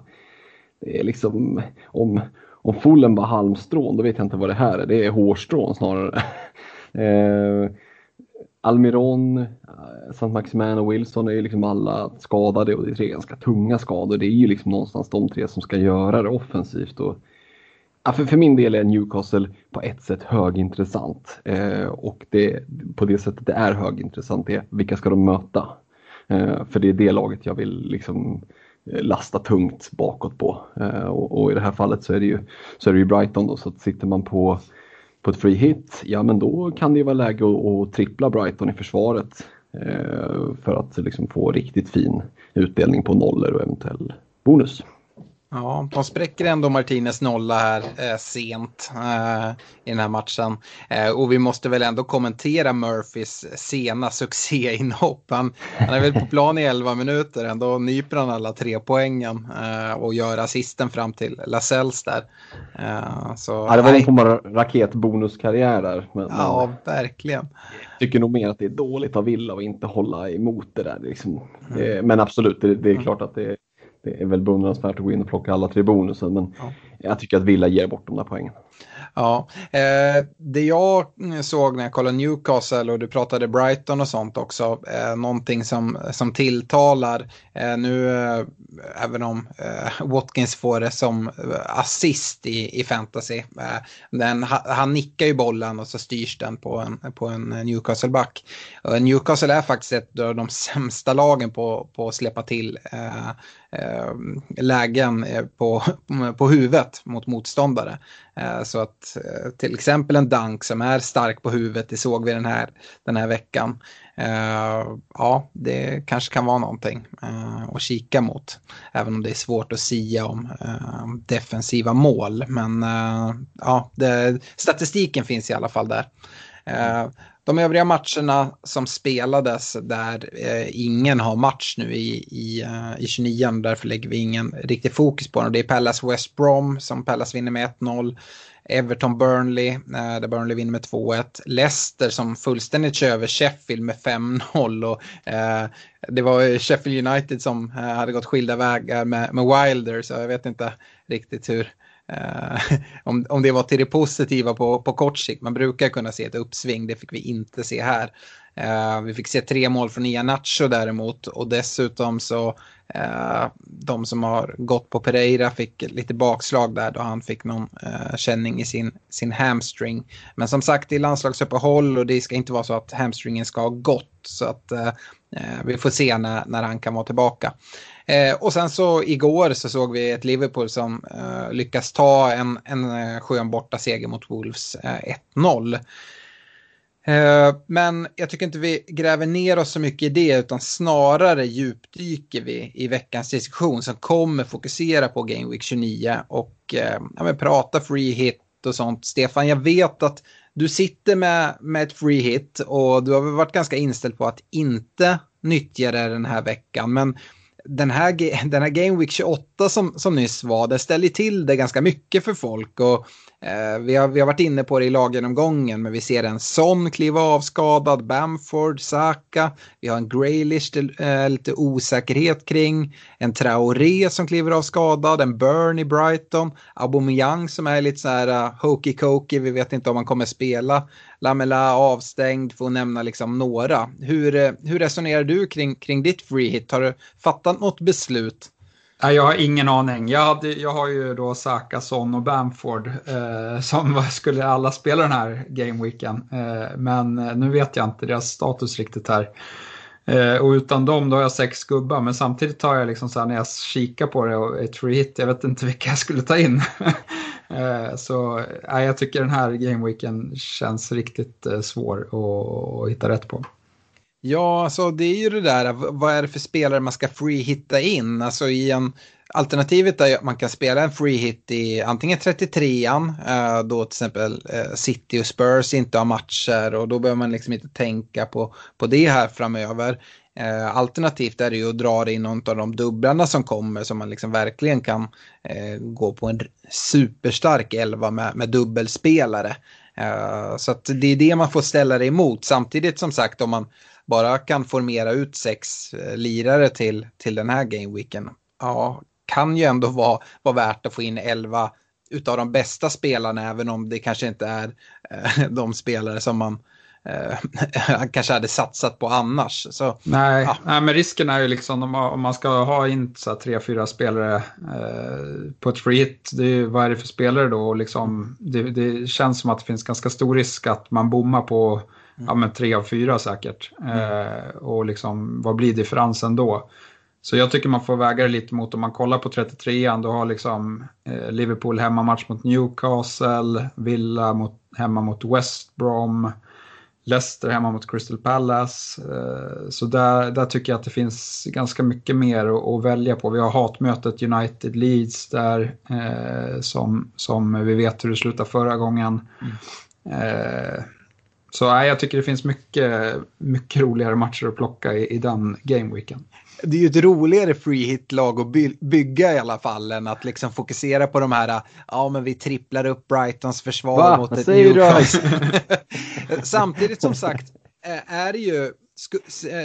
Det är liksom om, om Fullen var halmstrån då vet jag inte vad det här är. Det är hårstrån snarare. eh, Almiron, eh, St. Maximan och Wilson är ju liksom alla skadade och det är tre ganska tunga skador. Det är ju liksom någonstans de tre som ska göra det offensivt. Och Ja, för, för min del är Newcastle på ett sätt högintressant. Eh, och det, på det sättet det är högintressant är vilka ska de möta? Eh, för det är det laget jag vill liksom eh, lasta tungt bakåt på. Eh, och, och, i det här fallet så är det ju, så är det ju Brighton då, så att sitter man på, på ett free hit, ja men då kan det ju vara läge att, att trippla Brighton i försvaret eh, för att liksom få riktigt fin utdelning på nollor och eventuell bonus. Ja, de spräcker ändå Martinez nolla här eh, sent eh, i den här matchen. Eh, och vi måste väl ändå kommentera Murphys sena succéinhopp. Han, han är väl på plan i 11 minuter, ändå nyper han alla tre poängen eh, och gör assisten fram till Lasells där. Eh, så, ja, det var någon form av raketbonuskarriär där. Men, ja, verkligen. Jag tycker nog mer att det är dåligt av Villa att inte hålla emot det där. Liksom. Mm. Men absolut, det, det är mm. klart att det är det är väl beundransvärt att gå in och plocka alla tre bonusen men ja. jag tycker att Villa ger bort de där poängen. Ja, eh, det jag såg när jag kollade Newcastle och du pratade Brighton och sånt också, eh, någonting som, som tilltalar eh, nu, eh, även om eh, Watkins får det som eh, assist i, i fantasy. Eh, den, ha, han nickar ju bollen och så styrs den på en, på en Newcastle-back. Newcastle är faktiskt ett av de sämsta lagen på, på att släppa till eh, Eh, lägen eh, på, på huvudet mot motståndare. Eh, så att till exempel en dank som är stark på huvudet, det såg vi den här, den här veckan. Ja, det kanske kan vara någonting att kika mot. Även om det är svårt att sia om defensiva mål. Men ja, det, statistiken finns i alla fall där. De övriga matcherna som spelades där eh, ingen har match nu i, i, uh, i 29 därför lägger vi ingen riktig fokus på dem. Det är Pallas West Brom som Pallas vinner med 1-0. Everton Burnley eh, där Burnley vinner med 2-1. Leicester som fullständigt kör över Sheffield med 5-0. Och, eh, det var Sheffield United som eh, hade gått skilda vägar med, med Wilder så jag vet inte riktigt hur, Uh, om, om det var till det positiva på, på kort sikt. Man brukar kunna se ett uppsving, det fick vi inte se här. Uh, vi fick se tre mål från Ianacho däremot och dessutom så uh, de som har gått på Pereira fick lite bakslag där då han fick någon känning i sin, sin hamstring. Men som sagt det är landslagsuppehåll och det ska inte vara så att hamstringen ska ha gått så att vi får se när, när han kan vara tillbaka. Eh, och sen så igår så såg vi ett Liverpool som eh, lyckas ta en, en eh, skön borta seger mot Wolves eh, 1-0. Eh, men jag tycker inte vi gräver ner oss så mycket i det utan snarare djupdyker vi i veckans diskussion som kommer fokusera på Game Week 29 och eh, ja, prata free hit och sånt. Stefan, jag vet att du sitter med, med ett free hit och du har väl varit ganska inställd på att inte nyttja det den här veckan. Men den här, den här Game Week 28 som, som nyss var, det ställer till det ganska mycket för folk. Och Eh, Eh, vi, har, vi har varit inne på det i laggenomgången, men vi ser en Son kliva avskadad, Bamford, Saka, vi har en Graylish eh, lite osäkerhet kring, en Traoré som kliver avskadad, en Burn i Brighton, Aubameyang som är lite så här eh, uh, hokey cokey, vi vet inte om han kommer spela, Lamela avstängd, för att nämna liksom några. Hur, eh, hur resonerar du kring, kring ditt free hit? Har du fattat något beslut? Jag har ingen aning. Jag, hade, jag har ju då Saka, Son och Bamford eh, som skulle alla spela den här gameweeken. Eh, men eh, nu vet jag inte deras status riktigt här. Eh, och utan dem då har jag sex gubbar men samtidigt tar jag liksom så här när jag kikar på det och ett free hit, jag vet inte vilka jag skulle ta in. eh, så nej, jag tycker den här gameweeken känns riktigt eh, svår att, att hitta rätt på. Ja, alltså det är ju det där, vad är det för spelare man ska free-hitta in? Alltså i en, alternativet är att man kan spela en free-hit i antingen 33an, eh, då till exempel eh, City och Spurs inte har matcher och då behöver man liksom inte tänka på, på det här framöver. Eh, alternativt är det ju att dra det i någon av de dubblarna som kommer som man liksom verkligen kan gå på en superstark elva med, med dubbelspelare. Så att det är det man får ställa det emot. Samtidigt som sagt om man bara kan formera ut sex eh, lirare till, till den här gameweeken, ja, kan ju ändå vara, vara värt att få in elva utav de bästa spelarna, även om det kanske inte är eh, de spelare som man eh, kanske hade satsat på annars. Så, nej, ja. nej, men risken är ju liksom om, om man ska ha in så tre, fyra spelare eh, på ett free hit, det är, vad är det för spelare då? Liksom, det, det, känns som att det finns ganska stor risk att man bommar på ja, men tre av fyra säkert. Eh, och liksom, vad blir differensen då? Så jag tycker man får väga det lite mot om man kollar på 33an, då har liksom eh, Liverpool hemmamatch mot Newcastle, Villa mot, hemma mot West Brom, Leicester hemma mot Crystal Palace. Eh, så där, där tycker jag att det finns ganska mycket mer att, att välja på. Vi har hatmötet United Leeds där eh, som, som vi vet hur det slutade förra gången. Mm. Så nej, jag tycker det finns mycket, mycket roligare matcher att plocka i, i den gameweeken. Det är ju ett roligare free hit-lag att by bygga i alla fall än att liksom fokusera på de här, ja men vi tripplar upp Brightons försvar Va? mot ett Newcastle. Samtidigt som sagt är det ju,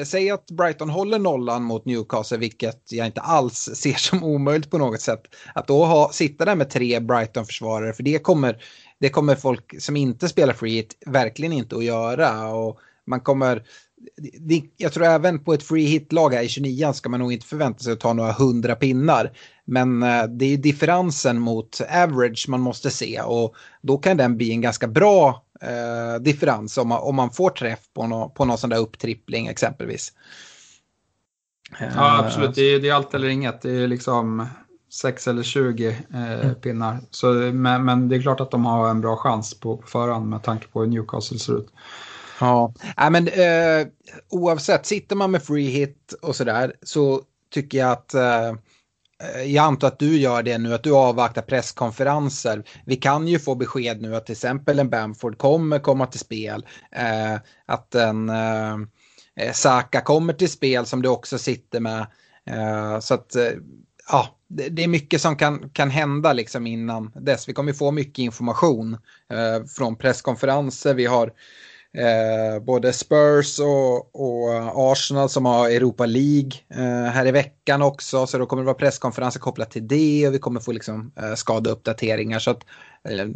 säg att Brighton håller nollan mot Newcastle, vilket jag inte alls ser som omöjligt på något sätt. Att då ha, sitta där med tre Brighton-försvarare, för det kommer det kommer folk som inte spelar free hit verkligen inte att göra. Och man kommer, jag tror även på ett free hit-lag här i 29 ska man nog inte förvänta sig att ta några hundra pinnar. Men eh, det är differensen mot average man måste se och då kan den bli en ganska bra eh, differens om man, om man får träff på, no, på någon sån där upptrippling exempelvis. Ja, absolut. Det är, det är allt eller inget. Det är liksom 6 eller 20 eh, mm. pinnar. Så, men, men, det är klart att de har en bra chans på, på förhand med tanke på hur Newcastle ser ut. Ja, äh, men eh, oavsett, sitter man med free hit och sådär så tycker jag att eh, jag antar att du gör det nu, att du avvaktar presskonferenser. Vi kan ju få besked nu att till exempel en Bamford kommer komma till spel. Eh, att en eh, Saka kommer till spel som du också sitter med. Eh, så att eh, ja, det, är mycket som kan, kan hända liksom innan dess. Vi kommer få mycket information eh, från presskonferenser. Vi har eh, både Spurs och, och, Arsenal som har Europa League eh, här i veckan också. Så då kommer det vara presskonferenser kopplat till det och vi kommer få liksom, eh, skadeuppdateringar. Så att, eh,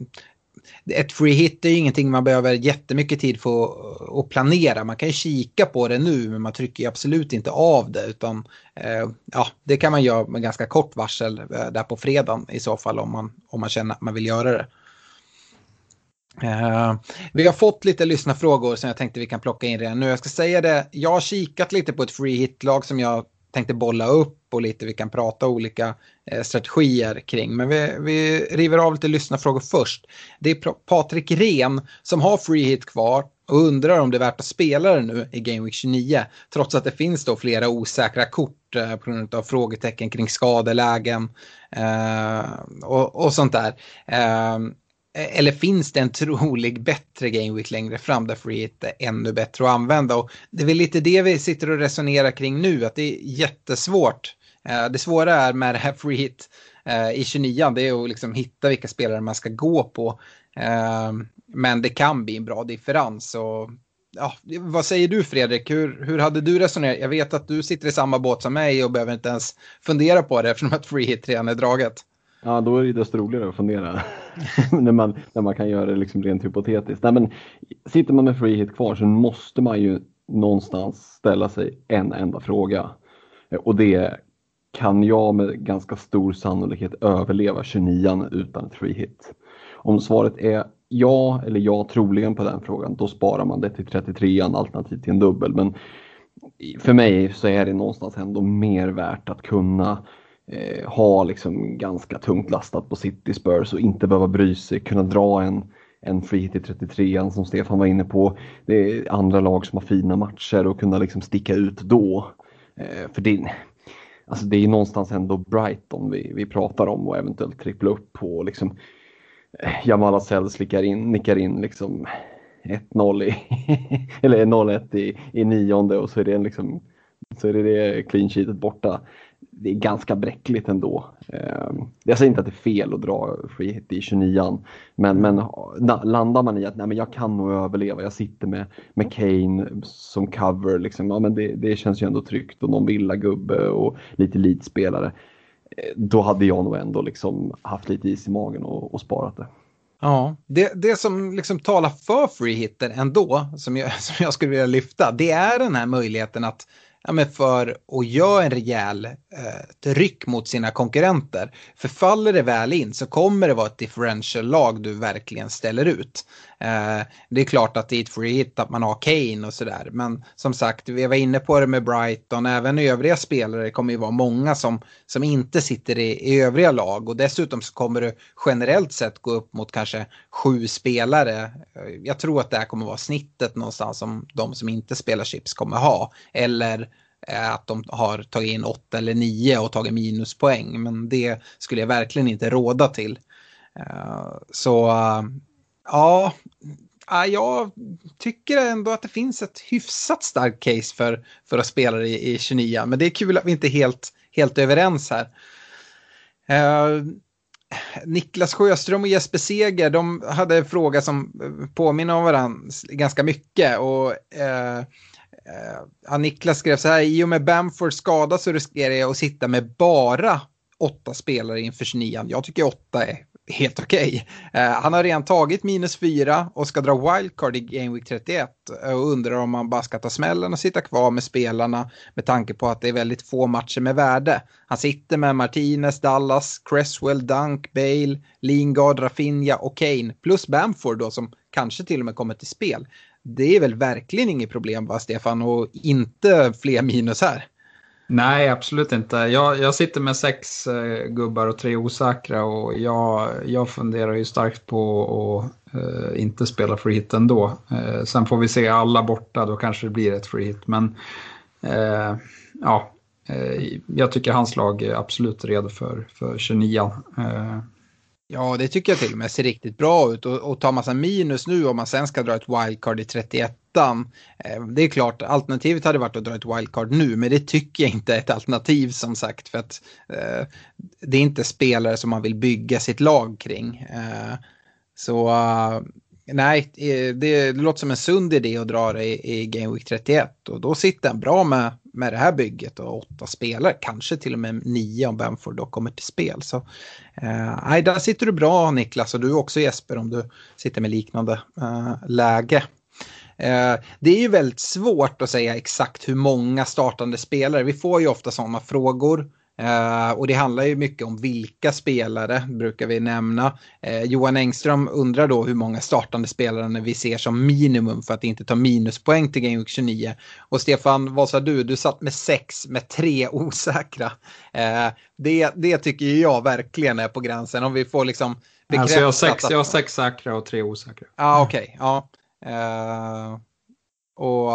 ett free hit är ju ingenting man behöver jättemycket tid för att planera. Man kan ju kika på det nu men man trycker ju absolut inte av det utan eh, ja, det kan man göra med ganska kort varsel eh, där på fredagen i så fall om man, om man känner att man vill göra det. Eh, vi har fått lite lyssnarfrågor som jag tänkte vi kan plocka in redan nu. Jag ska säga det, jag har kikat lite på ett free hit-lag som jag tänkte bolla upp och lite vi kan prata olika eh, strategier kring. Men vi, vi river av lite lyssnarfrågor först. Det är Patrik Ren som har free hit kvar och undrar om det är värt att spela det nu i Game Week 29. Trots att det finns då flera osäkra kort eh, på grund av frågetecken kring skadelägen eh, och, och, sånt där. Eh, eller finns det en trolig bättre Game Week längre fram där free hit är ännu bättre att använda? Och det är väl lite det vi sitter och resonerar kring nu, att det är jättesvårt. Eh, det svåra är med det här free hit eh, i 29 det är att liksom hitta vilka spelare man ska gå på. Eh, men det kan bli en bra differens. Och, ja, vad säger du Fredrik? Hur, hur hade du resonerat? Jag vet att du sitter i samma båt som mig och behöver inte ens fundera på det eftersom att free hit redan är draget. Ja, då är det desto roligare att fundera när, man, när man kan göra det liksom rent hypotetiskt. Nej, men sitter man med free hit kvar så måste man ju någonstans ställa sig en enda fråga. Och det är, kan jag med ganska stor sannolikhet överleva 29 utan ett free hit? Om svaret är ja eller ja troligen på den frågan, då sparar man det till 33 alternativt till en dubbel. Men för mig så är det någonstans ändå mer värt att kunna eh, ha liksom ganska tungt lastat på City Spurs och inte behöva bry sig, kunna dra en, en free hit i 33 som Stefan var inne på. Det är andra lag som har fina matcher och kunna liksom sticka ut då. Eh, för det, alltså det är någonstans ändå Brighton vi, vi pratar om och eventuellt trippla upp på. Liksom, eh, Jamal Asell slickar in, nickar in liksom 1-0 i, eller 0-1 i, i nionde och så är det liksom så är det, det clean sheetet borta det är ganska bräckligt ändå. Ehm, jag säger inte att det är fel att dra skit i 29 men, men landar man i att nej, men jag kan nog överleva, jag sitter med, med Kane som cover, liksom, ja, men det, det känns ju ändå tryggt och någon villagubbe och lite leadspelare. Eh, då hade jag nog ändå liksom haft lite is i magen och, och sparat det. Ja, det, det som liksom talar för free hitter ändå, som jag, som jag skulle vilja lyfta, det är den här möjligheten att ja, men för att göra en rejäl eh, ryck mot sina konkurrenter. För faller det väl in så kommer det vara ett differential-lag du verkligen ställer ut. Eh, det är klart att det är ett free hit att man har Kane och sådär. Men som sagt, vi var inne på det med Brighton. Även övriga spelare kommer ju vara många som, som inte sitter i, i övriga lag. Och dessutom så kommer det generellt sett gå upp mot kanske sju spelare. Eh, jag tror att det här kommer vara snittet någonstans som de som inte spelar chips kommer ha. Eller eh, att de har tagit in åtta eller nio och tagit minuspoäng. Men det skulle jag verkligen inte råda till. Eh, så Ja, ah, jag tycker ändå att det finns ett hyfsat starkt case för, för att spela i, i 29. Men det är kul att vi inte är helt, helt överens här. Eh, Niklas Sjöström och Jesper Seger, de hade en fråga som påminner om varandra ganska mycket. Och, eh, eh, Niklas skrev så här, i och med Bamford skada så riskerar jag att sitta med bara åtta spelare inför 29. Jag tycker åtta är helt okej. Okay. Han har redan tagit minus fyra och ska dra wildcard i Game Week 31 eh, och undrar om man bara ska ta smällen och sitta kvar med spelarna med tanke på att det är väldigt få matcher med värde. Han sitter med Martinez, Dallas, Cresswell, Dunk, Bale, Lingard, Rafinha och Kane plus Bamford då som kanske till och med kommer till spel. Det är väl verkligen inget problem va Stefan och inte fler minus här. Nej, absolut inte. Jag, jag sitter med sex eh, gubbar och tre osäkra och jag, jag funderar ju starkt på att eh, inte spela free hit ändå. Eh, sen får vi se alla borta, då kanske det blir ett free hit. Men eh, ja, eh, jag tycker hans lag är absolut redo för, för 29 eh, Ja, det tycker jag till och med ser riktigt bra ut. Och, och tar massa minus nu om man sen ska dra ett wildcard i 31 eh, det är klart, alternativet hade varit att dra ett wildcard nu, men det tycker jag inte är ett alternativ som sagt. För att eh, det är inte spelare som man vill bygga sitt lag kring. Eh, så uh, nej, eh, det, det, låter som en sund idé att dra det i, i Game Week 31. Och då sitter han bra med, med det här bygget och åtta spelare, kanske till och med nio om Bamford då kommer till spel. Så eh, där sitter du bra Niklas och du också Jesper om du sitter med liknande eh, läge. Eh, det är ju väldigt svårt att säga exakt hur många startande spelare. Vi får ju ofta sådana frågor Uh, och det handlar ju mycket om vilka spelare, brukar vi nämna. Uh, Johan Engström undrar då hur många startande spelare vi ser som minimum för att inte ta minuspoäng till Game Week 29. Och Stefan, vad sa du? Du satt med sex med tre osäkra. Uh, det, det tycker jag verkligen är på gränsen. Om vi får liksom Alltså jag, har sex, jag har sex säkra och tre osäkra. Ja, okej. Okay, ja. Och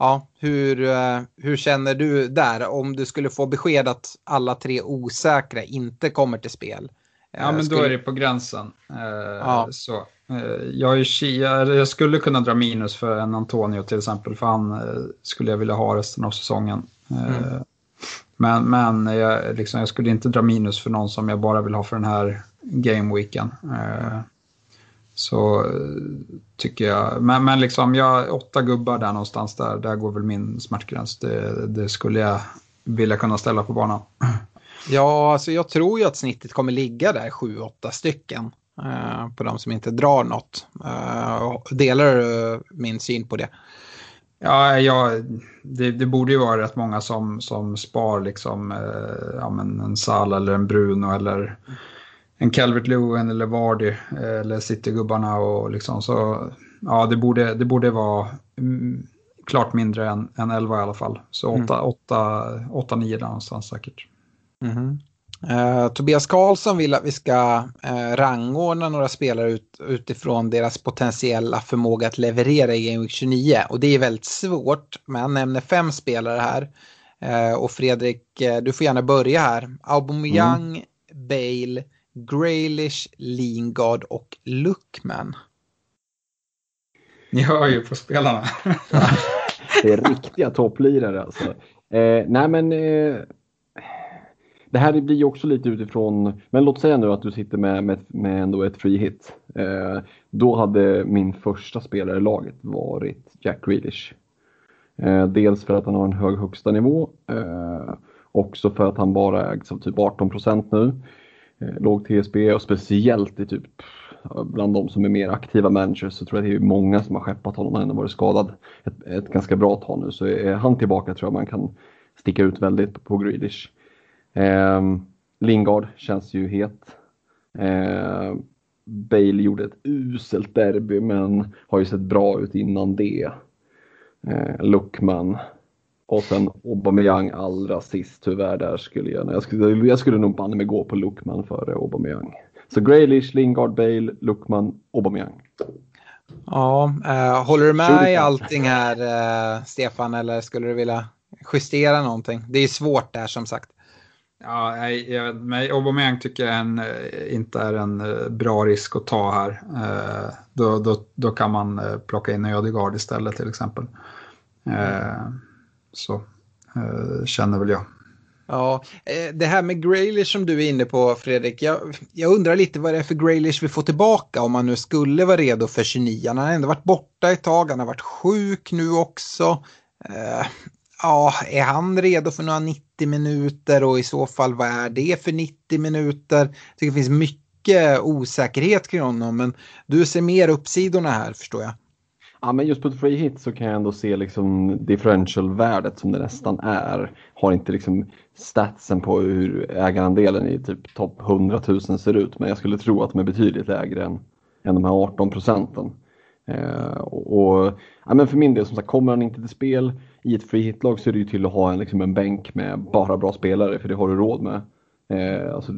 ja, hur, eh, hur känner du där om du skulle få besked att alla tre osäkra inte kommer till spel? Ja, men skulle... då är det på gränsen. Eh, ja. Så. Eh, jag, är, jag skulle kunna dra minus för en Antonio till exempel, för han skulle jag vilja ha resten av säsongen. Mm. Men, men jag, liksom, jag, skulle inte dra minus för någon som jag bara vill ha för den här gameweeken. Mm. Så tycker jag, men, men liksom jag, åtta gubbar där någonstans, där, där går väl min smärtgräns. Det, det skulle jag vilja kunna ställa på banan. Ja, alltså jag tror ju att snittet kommer ligga där sju, åtta stycken. Eh, på de som inte drar något. Eh, delar du min syn på det? Ja, ja det, det, borde ju vara rätt många som, som spar liksom, eh, ja, men en Sal eller en Bruno eller en Calvert Lewin eller Vardy eh, eller Citygubbarna och liksom så. Ja, det borde, det borde vara mm, klart mindre än, än 11 i alla fall. Så 8-9 mm. där någonstans säkert. Mm. Uh, Tobias Karlsson vill att vi ska uh, rangordna några spelare ut, utifrån deras potentiella förmåga att leverera i Game Week 29. Och det är väldigt svårt, men han nämner fem spelare här. Uh, och Fredrik, du får gärna börja här. Aubameyang, mm. Bale, Graylish, Lingard och Luckman. Ni hör ju på spelarna. det är riktiga topplirare alltså. Eh, nej men eh, det här blir ju också lite utifrån, men låt säga nu att du sitter med, med, med ändå ett free hit. Eh, då hade min första spelare i laget varit Jack Grealish. Eh, dels för att han har en hög högsta nivå, eh, också för att han bara ägs av typ 18 procent nu. Eh, låg TSB och speciellt i typ bland de som är mer aktiva managers så tror jag det är många som har skeppat honom. Han har varit skadad ett, ett ganska bra tag nu så är han tillbaka tror jag man kan sticka ut väldigt på Grealish. Eh, Lingard känns ju het. Eh, Bale gjorde ett uselt derby men har ju sett bra ut innan det. Eh, Luckman och sen Aubameyang allra sist tyvärr där skulle jag, jag skulle, jag skulle nog banne mig gå på Luckman före Aubameyang. Så Graylish, Lingard, Bale, Luckman, Aubameyang. Ja, äh, håller du med i allting här äh, Stefan eller skulle du vilja justera någonting? Det är svårt där som sagt. Ja, jag, men Aubameyang tycker jag en, eh, inte är en bra risk att ta här. Eh, då, då, då kan man plocka in Ödegaard istället till exempel. Eh, så eh, känner väl jag. Ja, eh, det här med Graylish som du är inne på Fredrik. Jag, jag, undrar lite vad det är för Graylish vi får tillbaka om man nu skulle vara redo för 29. Han har ändå varit borta ett tag, han har varit sjuk nu också. Eh, ja, är han redo för några 90 minuter och i så fall vad är det för 90 minuter? Jag tycker det finns mycket osäkerhet kring honom men du ser mer uppsidorna här förstår jag. Ja, men just på ett free hit så kan jag ändå se liksom differential-värdet som det nästan är. Har inte liksom statsen på hur ägarandelen i typ topp 100 000 ser ut, men jag skulle tro att de är betydligt lägre än, än de här 18 procenten. Eh, och, ja, men för min del, som sagt, kommer han inte till spel i ett free hit-lag så är det ju till att ha en, liksom en bänk med bara bra spelare, för det har du råd med. Eh, alltså,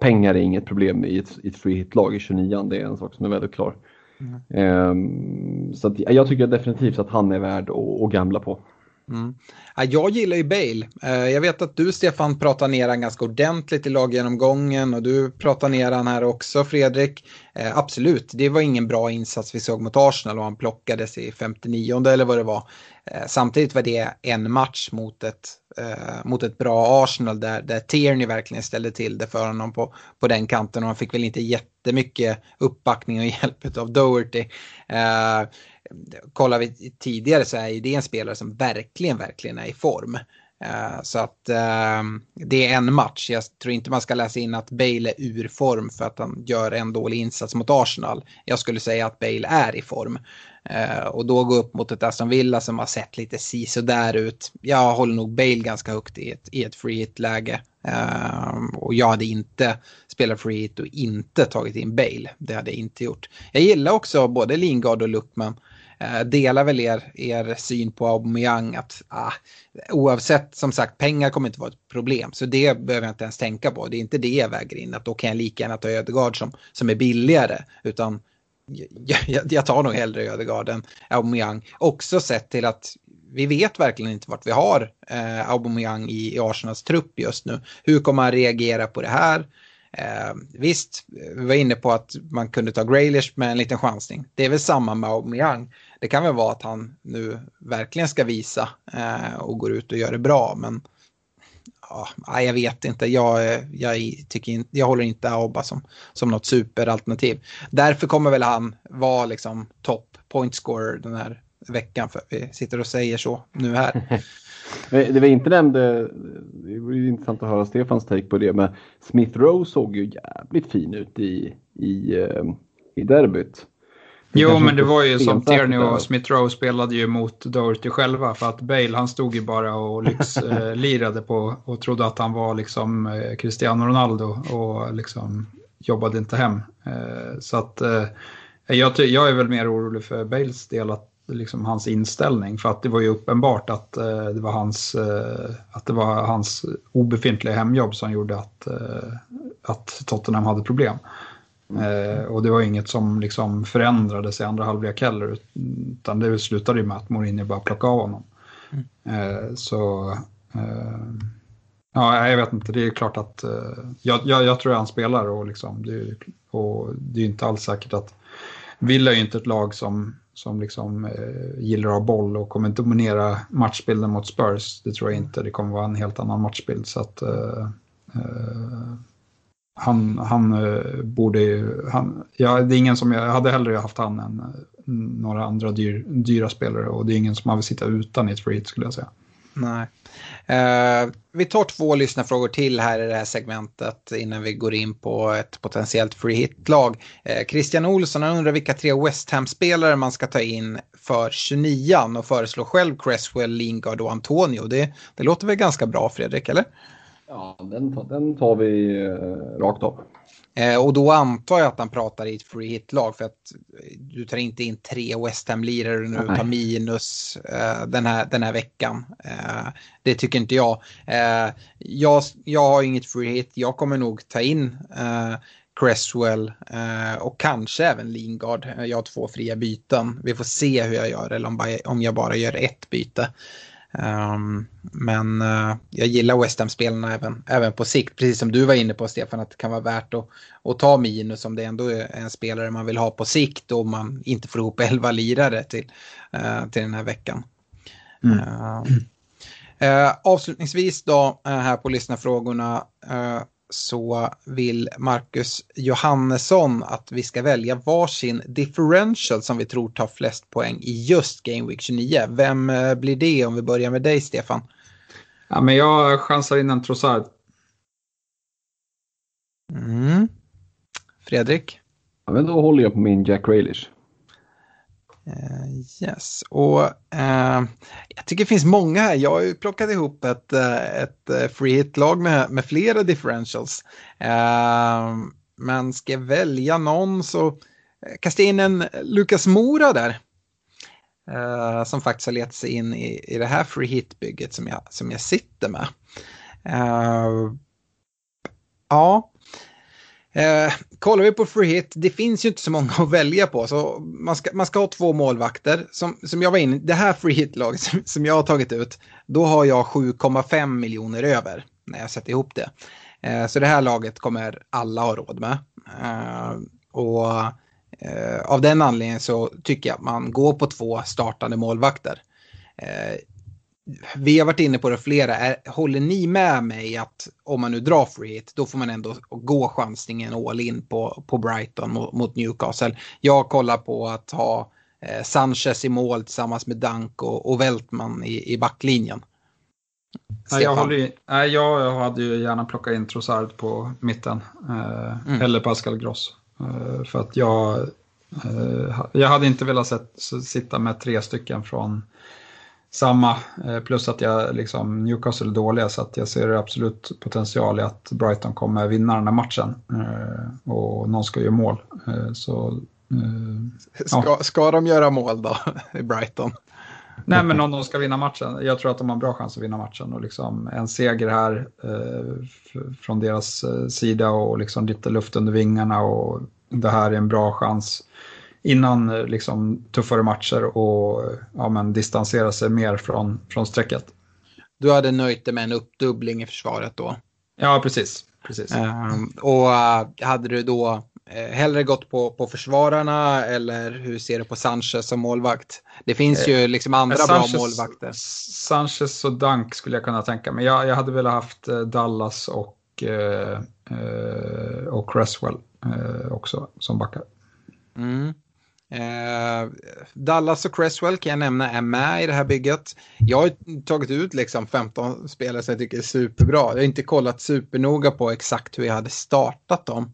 pengar är inget problem i ett, i ett free hit-lag i 29 det är en sak som är väldigt klar. Mm. Ehm, så att, jag tycker definitivt att han är värd att, att gamla på. Mm. jag gillar ju Bale. Eh, jag vet att du Stefan pratar ner han ganska ordentligt i laggenomgången och du pratar ner han här också Fredrik. Eh, absolut, det var ingen bra insats vi såg mot Arsenal och han plockades i 59 eller vad det var. Eh, samtidigt var det en match mot ett, eh, mot ett bra Arsenal där, där Tierney verkligen ställde till det för honom på, på den kanten och han fick väl inte jättemycket uppbackning och hjälp av Doherty eh, kollar vi tidigare så är det en spelare som verkligen, verkligen är i form. Så att ehm, det är en match. Jag tror inte man ska läsa in att Bale är ur form för att han gör en dålig insats mot Arsenal. Jag skulle säga att Bale är i form. Eh, och då gå upp mot ett Aston Villa som har sett lite si där ut. Jag håller nog Bale ganska högt i ett, i ett free hit-läge. Uh, ehm, och jag hade inte spelat free hit och inte tagit in Bale. Det hade jag inte gjort. Jag gillar också både Lingard och Luckman. Uh, eh, delar väl er, er syn på Aubameyang att ah, oavsett som sagt pengar kommer inte vara ett problem. Så det behöver jag inte ens tänka på. Det är inte det jag väger in. Att då kan jag lika gärna ta Ödegaard som, som är billigare. Utan jag, jag, jag tar nog hellre Ödegaard än Aubameyang. Också sett till att vi vet verkligen inte vart vi har eh, Aubameyang i, i Arsenals trupp just nu. Hur kommer han reagera på det här? Eh, visst, vi var inne på att man kunde ta Graylish med en liten chansning. Det är väl samma med Aubameyang. Det kan väl vara att han nu verkligen ska visa eh, och går ut och gör det bra, men ja, jag vet inte. Jag, jag, tycker in, jag håller inte Auba som, som något superalternativ. Därför kommer väl han vara liksom topp point scorer den här veckan. För vi sitter och säger så nu här. det vi inte nämnde, eh, det vore intressant att höra Stefans take på det, men Smith Rowe såg ju jävligt fin ut i, i, eh, i derbyt. Jo, men det var ju som Tierney och Smith Rowe spelade ju mot Doherty själva för att Bale han stod ju bara och lyxlirade på och trodde att han var liksom eh, Cristiano Ronaldo och liksom jobbade inte hem. Eh, så att jag, jag är väl mer orolig för Bales del att liksom hans inställning. För att det var ju uppenbart att, eh, det, var hans, eh, att det var hans obefintliga hemjobb som gjorde att, eh, att Tottenham hade problem. Mm. och det var inget som liksom förändrades i andra halvlek heller. Utan det slutade ju med att Mourinho bara plockade av honom. Mm. så Ja, jag vet inte. Det är klart att jag, jag, jag tror han spelar och, liksom, det, och det är inte alls säkert att Villa är ju inte ett lag som som liksom eh, gillar att ha boll och kommer dominera matchbilden mot Spurs. Det tror jag inte. Det kommer vara en helt annan matchbild. Så att, eh, eh, han, han eh, borde ju... Han, ja, det är ingen som jag, jag hade hellre haft han än eh, några andra dyr, dyra spelare och det är ingen som man vill sitta utan i ett free skulle jag säga. Nej. Uh, vi tar två lyssnarfrågor till här i det här segmentet innan vi går in på ett potentiellt free hit-lag. Uh, Christian Olsson undrar vilka tre West Ham-spelare man ska ta in för 29 och föreslår själv Cresswell, Lingard och Antonio. Det, det låter väl ganska bra Fredrik, eller? Ja, den, den tar vi uh, rakt av. Eh, och då antar jag att han pratar i ett free hit-lag för att du tar inte in tre West Ham-lirare nu och tar minus eh, den, här, den här veckan. Eh, det tycker inte jag. Eh, jag. Jag har inget free hit. Jag kommer nog ta in eh, Cresswell eh, och kanske även Lingard. Jag har två fria byten. Vi får se hur jag gör eller om jag bara gör ett byte. Um, men uh, jag gillar West Ham-spelarna även, även på sikt, precis som du var inne på Stefan, att det kan vara värt att, att ta minus om det ändå är en spelare man vill ha på sikt och man inte får ihop elva lirare till, uh, till den här veckan. Mm. Uh, avslutningsvis då här på lyssnarfrågorna så vill Marcus Johannesson att vi ska välja varsin differential som vi tror tar flest poäng i just Game Week 29. Vem eh, blir det om vi börjar med dig Stefan? Ja, men jag chansar in en Trossard. Mm. Fredrik? Ja, men då håller jag på min Jack Raelish. Uh, yes, och uh, jag tycker det finns många här. Jag har ju plockat ihop ett, uh, ett free hit-lag med, med flera differentials. men ska jag välja någon så kasta in en Lukas Mora där. som faktiskt har letat sig in i, i det här free hit-bygget som jag, som jag sitter med. ja, Eh, kollar vi på free hit, det finns ju inte så många att välja på. Så man ska, man ska ha två målvakter. Som, som jag var inne det här free hit-laget som, som, jag har tagit ut, då har jag 7,5 miljoner över när jag sätter ihop det. Eh, så det här laget kommer alla ha råd med. Eh, och eh, av den anledningen så tycker jag att man går på två startande målvakter. Eh, Eh, vi har varit inne på det flera, är, håller ni med mig att om man nu drar free hit, då får man ändå gå chansningen all in på, på Brighton mot, mot Newcastle. Jag kollar på att ha eh, Sanchez i mål tillsammans med Dunk och, och Weltman i, i backlinjen. Nej, jag, håller, nej, jag hade ju gärna plockat in Trossard på mitten. Eh, mm. Eller Pascal Gross. Eh, för att jag, jag hade inte velat sett, sitta med tre stycken från samma, plus att jag liksom Newcastle är dåliga så att jag ser absolut potential i att Brighton kommer vinna den här matchen. Och någon ska göra mål. Så, ska, ja. ska de göra mål då i Brighton? Nej, men om de ska vinna matchen. Jag tror att de har en bra chans att vinna matchen. Och liksom en seger här eh, från deras eh, sida och liksom lite luft under vingarna. Och det här är en bra chans innan eh, liksom, tuffare matcher och ja, men, distansera sig mer från, från strecket. Du hade nöjt dig med en uppdubbling i försvaret då? Ja, precis. precis. Um, och uh, hade du då Eh, hellre gått på, på försvararna eller hur ser du på Sanchez som målvakt? Det finns ju eh, liksom andra Sanchez, bra målvakter. Sanchez och Dunk skulle jag kunna tänka mig. Jag, jag hade velat haft eh, Dallas och, eh, och Cresswell eh, också som backar. Mm. Eh, Dallas och Cresswell kan jag nämna är med i det här bygget. Jag har tagit ut liksom 15 spelare som jag tycker är superbra. Jag har inte kollat supernoga på exakt hur jag hade startat dem.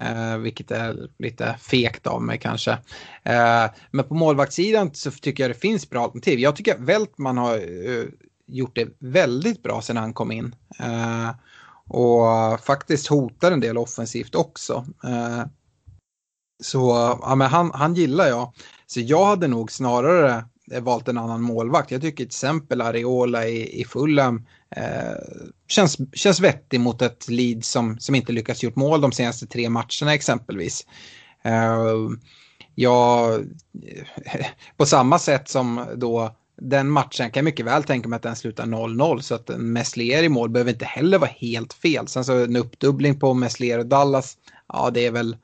Eh, vilket är lite fegt av mig kanske. Eh, men på målvaktssidan så tycker jag det finns bra alternativ. Jag tycker att Weltman har uh, gjort det väldigt bra sedan han kom in. Eh, och faktiskt hotar en del offensivt också. Eh, så ja, men han, han gillar jag. Så jag hade nog snarare eh, valt en annan målvakt. Jag tycker till exempel Areola i, i Fulham eh, känns, känns vettig mot ett lead som, som inte lyckats gjort mål de senaste tre matcherna exempelvis. Eh, ja, på samma sätt som då den matchen kan jag mycket väl tänka mig att den slutar 0-0 så att en Messler i mål behöver inte heller vara helt fel. Sen så en uppdubbling på Messler och Dallas, ja det är väl,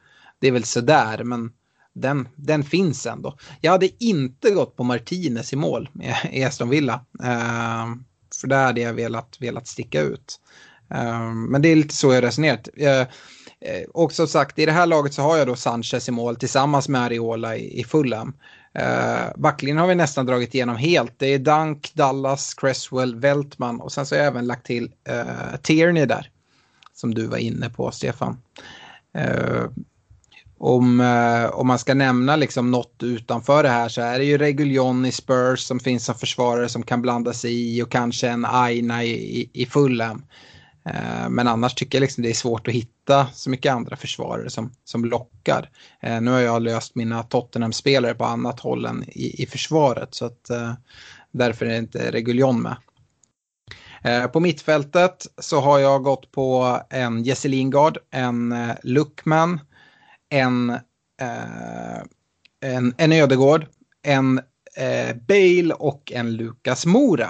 det är väl sådär men den, den finns ändå. Jag hade inte gått på Martinez i mål i Aston Villa. Uh, för där hade jag velat, velat sticka ut. Uh, men det är lite så jag resonerat. Uh, och som sagt, i det här laget så har jag då Sanchez i mål tillsammans med Ariola i, i Fulham. Uh, backlinjen har vi nästan dragit igenom helt. Det är Dunk, Dallas, Cresswell, Weltman och sen så har jag även lagt till uh, Tierney där. Som du var inne på, Stefan. Uh, om, eh, om man ska nämna liksom något utanför det här så är det ju Reguljon i Spurs som finns som försvarare som kan blanda sig i och kanske en Aina i, i, i Fulham. Eh, men annars tycker jag liksom det är svårt att hitta så mycket andra försvarare som, som lockar. Eh, nu har jag löst mina Tottenham-spelare på annat håll än i, i försvaret så att eh, därför är inte Reguljon med. På mittfältet så har jag gått på en Jesse Lingard, en eh, Luckman, en, eh, en, en Ödegård, en eh, Bale och en Lukas Mora.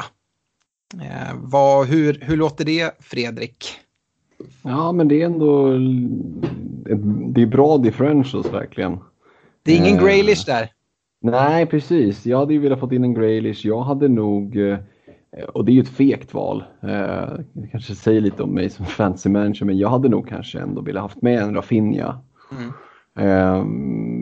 Eh, vad, hur, hur låter det Fredrik? Ja men det är ändå det är bra differentials verkligen. Det är ingen eh, Graylish där. Nej precis, jag hade ju velat fått in en Graylish. Jag hade nog, eh, och det är ju ett fegt val, eh, det kanske säger lite om mig som fancy manager, men jag hade nog kanske ändå velat haft med en Rafinha. Mm. Eh,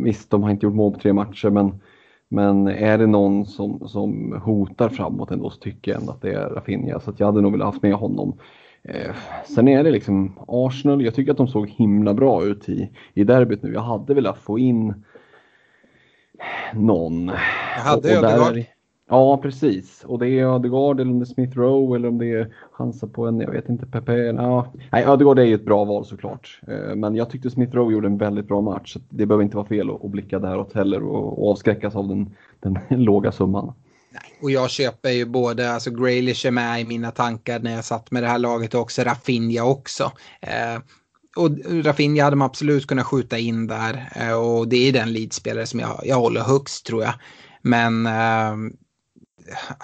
visst, de har inte gjort mål på tre matcher men, men är det någon som, som hotar framåt ändå så tycker jag ändå att det är Rafinha. Så jag hade nog velat haft med honom. Eh, sen är det liksom Arsenal, jag tycker att de såg himla bra ut i, i derbyt nu. Jag hade velat få in någon. Jag hade Ödegaard. Ja, precis. Och det är Ödegaard eller om det är Smith Rowe eller om det är Hansa på en, jag vet inte, Pepe. Ja. Nej, Ödegaard är ju ett bra val såklart. Eh, men jag tyckte Smith Rowe gjorde en väldigt bra match. Så det behöver inte vara fel att blicka däråt heller och, avskräckas av den, den låga summan. Och jag köper ju både, alltså Graylish är med i mina tankar när jag satt med det här laget och också Rafinha också. Eh, och Rafinha hade man absolut kunnat skjuta in där eh, och det är den leadspelare som jag, jag håller högst tror jag. Men eh,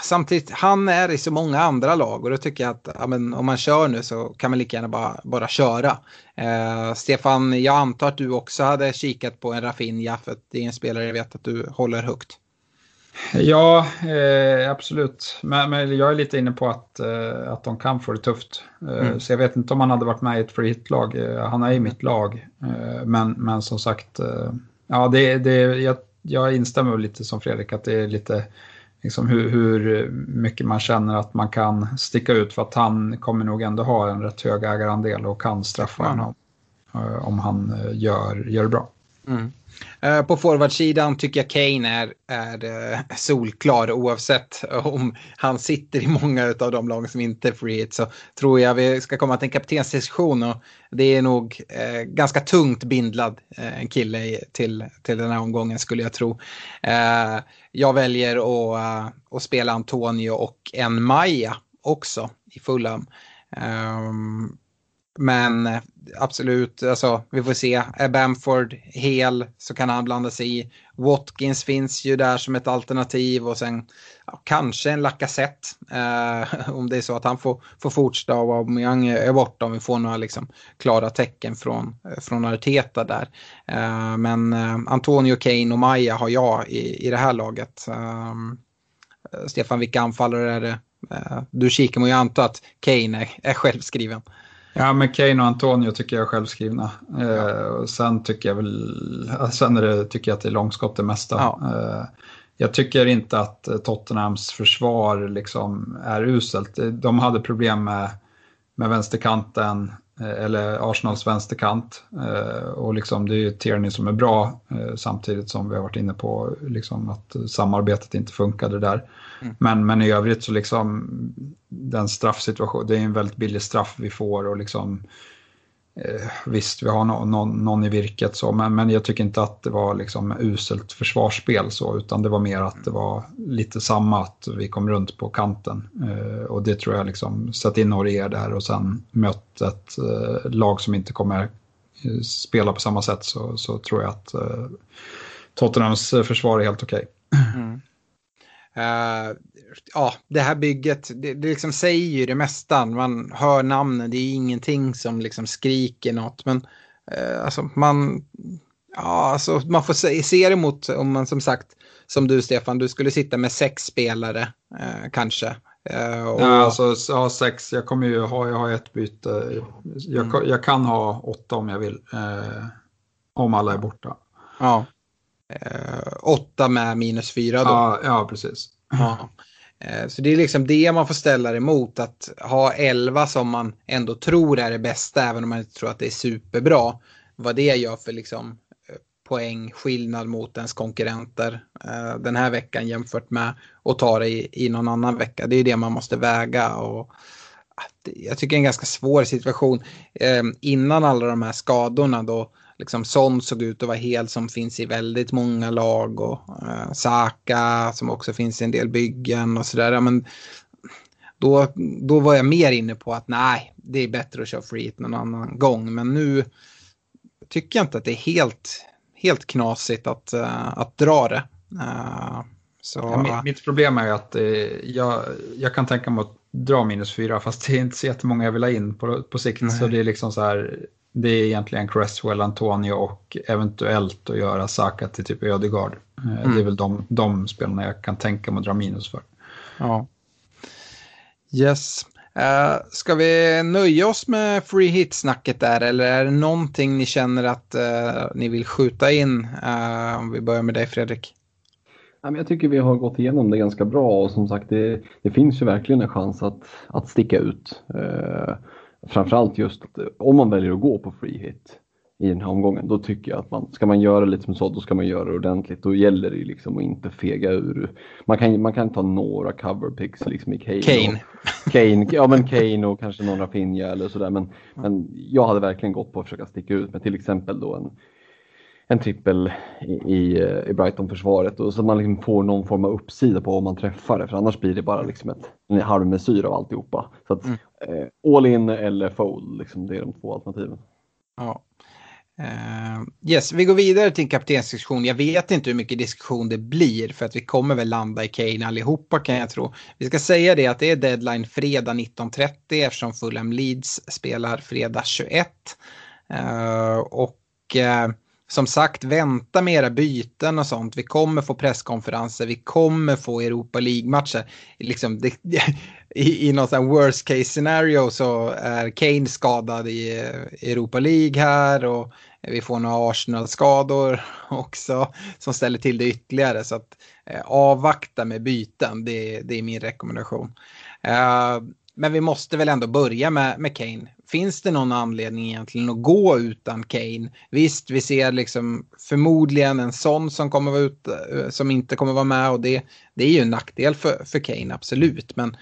samtidigt, han är i så många andra lag och då tycker jag att ja, men, om man kör nu så kan man lika gärna bara, bara köra. Eh, Stefan, jag antar att du också hade kikat på en Rafinha för att det är en spelare jag vet att du håller högt. Ja, eh, absolut. Men, men, jag är lite inne på att, eh, att de kan få det tufft. Eh, mm. Så jag vet inte om han hade varit med i ett free hit-lag. Eh, han är i mitt lag. Eh, men, men som sagt, ja, det, det, jag, jag instämmer lite som Fredrik att det är lite liksom hur, hur, mycket man känner att man kan sticka ut för att han kommer nog ändå ha en rätt hög ägarandel och kan straffa mm. honom eh, om han eh, gör, gör det bra. Mm. Eh, på forwardsidan tycker jag Kane är, är eh, solklar oavsett om han sitter i många av de lag som inte är free hit så tror jag vi ska komma till en kaptensdiskussion och det är nog eh, ganska tungt bindlad eh, kille till, till den här omgången skulle jag tro. Eh, jag väljer att, eh, att spela Antonio och en Maja också i Fulham. Um, men absolut, alltså, vi får se. Är Bamford hel så kan han blanda sig i. Watkins finns ju där som ett alternativ och sen ja, kanske en Lacazette. Eh, om det är så att han får, får fortsätta och Aubameyang är borta om vi får några liksom, klara tecken från, från Arteta där. Eh, men eh, Antonio, Kane och Maja har jag i, i det här laget. Ehm, Stefan, vilka anfallare är det? Eh, du kikar mot jag anta att Kane är, är självskriven. Ja, men Kane och Antonio tycker jag är självskrivna. Ja. Eh, och sen tycker jag väl, sen är det, tycker jag att det är långskott det mesta. Ja. Eh, jag tycker inte att Tottenhams försvar liksom är uselt. De hade problem med, med vänsterkanten, eh, eller Arsenals vänsterkant. Eh, och liksom det är ju Tierney som är bra, eh, samtidigt som vi har varit inne på liksom att samarbetet inte funkade där. Mm. Men, men i övrigt så liksom den straffsituation, det är en väldigt billig straff vi får och liksom eh, visst, vi har no, no, någon i virket så, men, men jag tycker inte att det var liksom uselt försvarsspel så, utan det var mer att det var lite samma, att vi kom runt på kanten. Eh, och det tror jag liksom, sätt in Orier där och sen mött ett eh, lag som inte kommer eh, spela på samma sätt så, så tror jag att eh, Tottenhams försvar är helt okej. Okay. Mm. Uh, ja, det här bygget, det, det liksom säger ju det mesta. Man hör namnen, det är ingenting som liksom skriker något. Men uh, alltså man, ja, alltså man får se, se det mot, om man som sagt, som du Stefan, du skulle sitta med sex spelare uh, kanske. och... Ja, alltså ja, sex, jag kommer ju ha, jag har ett byte. Jag, mm. jag kan ha åtta om jag vill. om alla är borta. Ja. Eh, åtta med minus fyra då. Ja, ja precis. Ja. Eh, så det är liksom det man får ställa emot. Att ha elva som man ändå tror är det bästa även om man inte tror att det är superbra. Vad det gör för liksom eh, poängskillnad mot ens konkurrenter eh, den här veckan jämfört med att ta det i, i någon annan vecka. Det är det man måste väga. Och, jag tycker det är en ganska svår situation. innan alla de här skadorna då liksom Son såg ut att vara hel som finns i väldigt många lag och eh, Saka som också finns i en del byggen och sådär. Men då, då var jag mer inne på att nej, det är bättre att köra free någon annan gång. Men nu tycker jag inte att det är helt, helt knasigt att, uh, att dra det. Uh, så, ja, mitt, problem är ju att uh, jag, jag kan tänka mig att dra minus fyra fast det är inte så jättemånga jag vill ha in på, på sikt. Nej. Så det är liksom så här, det är egentligen Cresswell, Antonio och eventuellt att göra Saka till typ Ödegaard. Eh, mm. Det är väl de, de spelarna jag kan tänka mig att dra minus för. Ja. Yes. Uh, ska vi nöja oss med free hit-snacket där eller är det någonting ni känner att uh, ni vill skjuta in? Uh, om vi börjar med dig Fredrik. Jag tycker vi har gått igenom det ganska bra och som sagt det, det finns ju verkligen en chans att, att sticka ut framförallt just att om man väljer att gå på free hit i den här omgången, då tycker jag att man, ska man göra lite som så, då ska man göra det ordentligt. Då gäller det liksom att inte fega ur. Man kan, man kan ta några cover picks liksom i Kane. Kane. Och, Kane, ja men Kane och kanske någon Rafinha eller sådär. Men, men jag hade verkligen gått på att försöka sticka ut med till exempel då en en trippel i, i, i Brighton-försvaret och så man liksom får någon form av uppsida på om man träffar det för annars blir det bara liksom ett, en halvmesyr av alltihopa. Så att, mm. eh, all in eller fold, liksom, det är de två alternativen. Ja. Uh, yes, vi går vidare till en kaptensdiskussion. Jag vet inte hur mycket diskussion det blir för att vi kommer väl landa i Kane allihopa kan jag tro. Vi ska säga det att det är deadline fredag 19.30 eftersom Fulham Leeds spelar fredag 21. Uh, och uh, som sagt, vänta med era byten och sånt. Vi kommer få presskonferenser, vi kommer få Europa League-matcher. Liksom, i, I något worst case scenario så är Kane skadad i eh, Europa League här och vi får några Arsenal-skador också som ställer till det ytterligare. Så att eh, avvakta med byten, det, det är min rekommendation. Uh, men vi måste väl ändå börja med, med Kane. Finns det någon anledning egentligen att gå utan Kane? Visst, vi ser liksom förmodligen en sån som kommer vara ut, eh, som inte kommer vara med och det, det är ju en nackdel för, för Kane, absolut. Men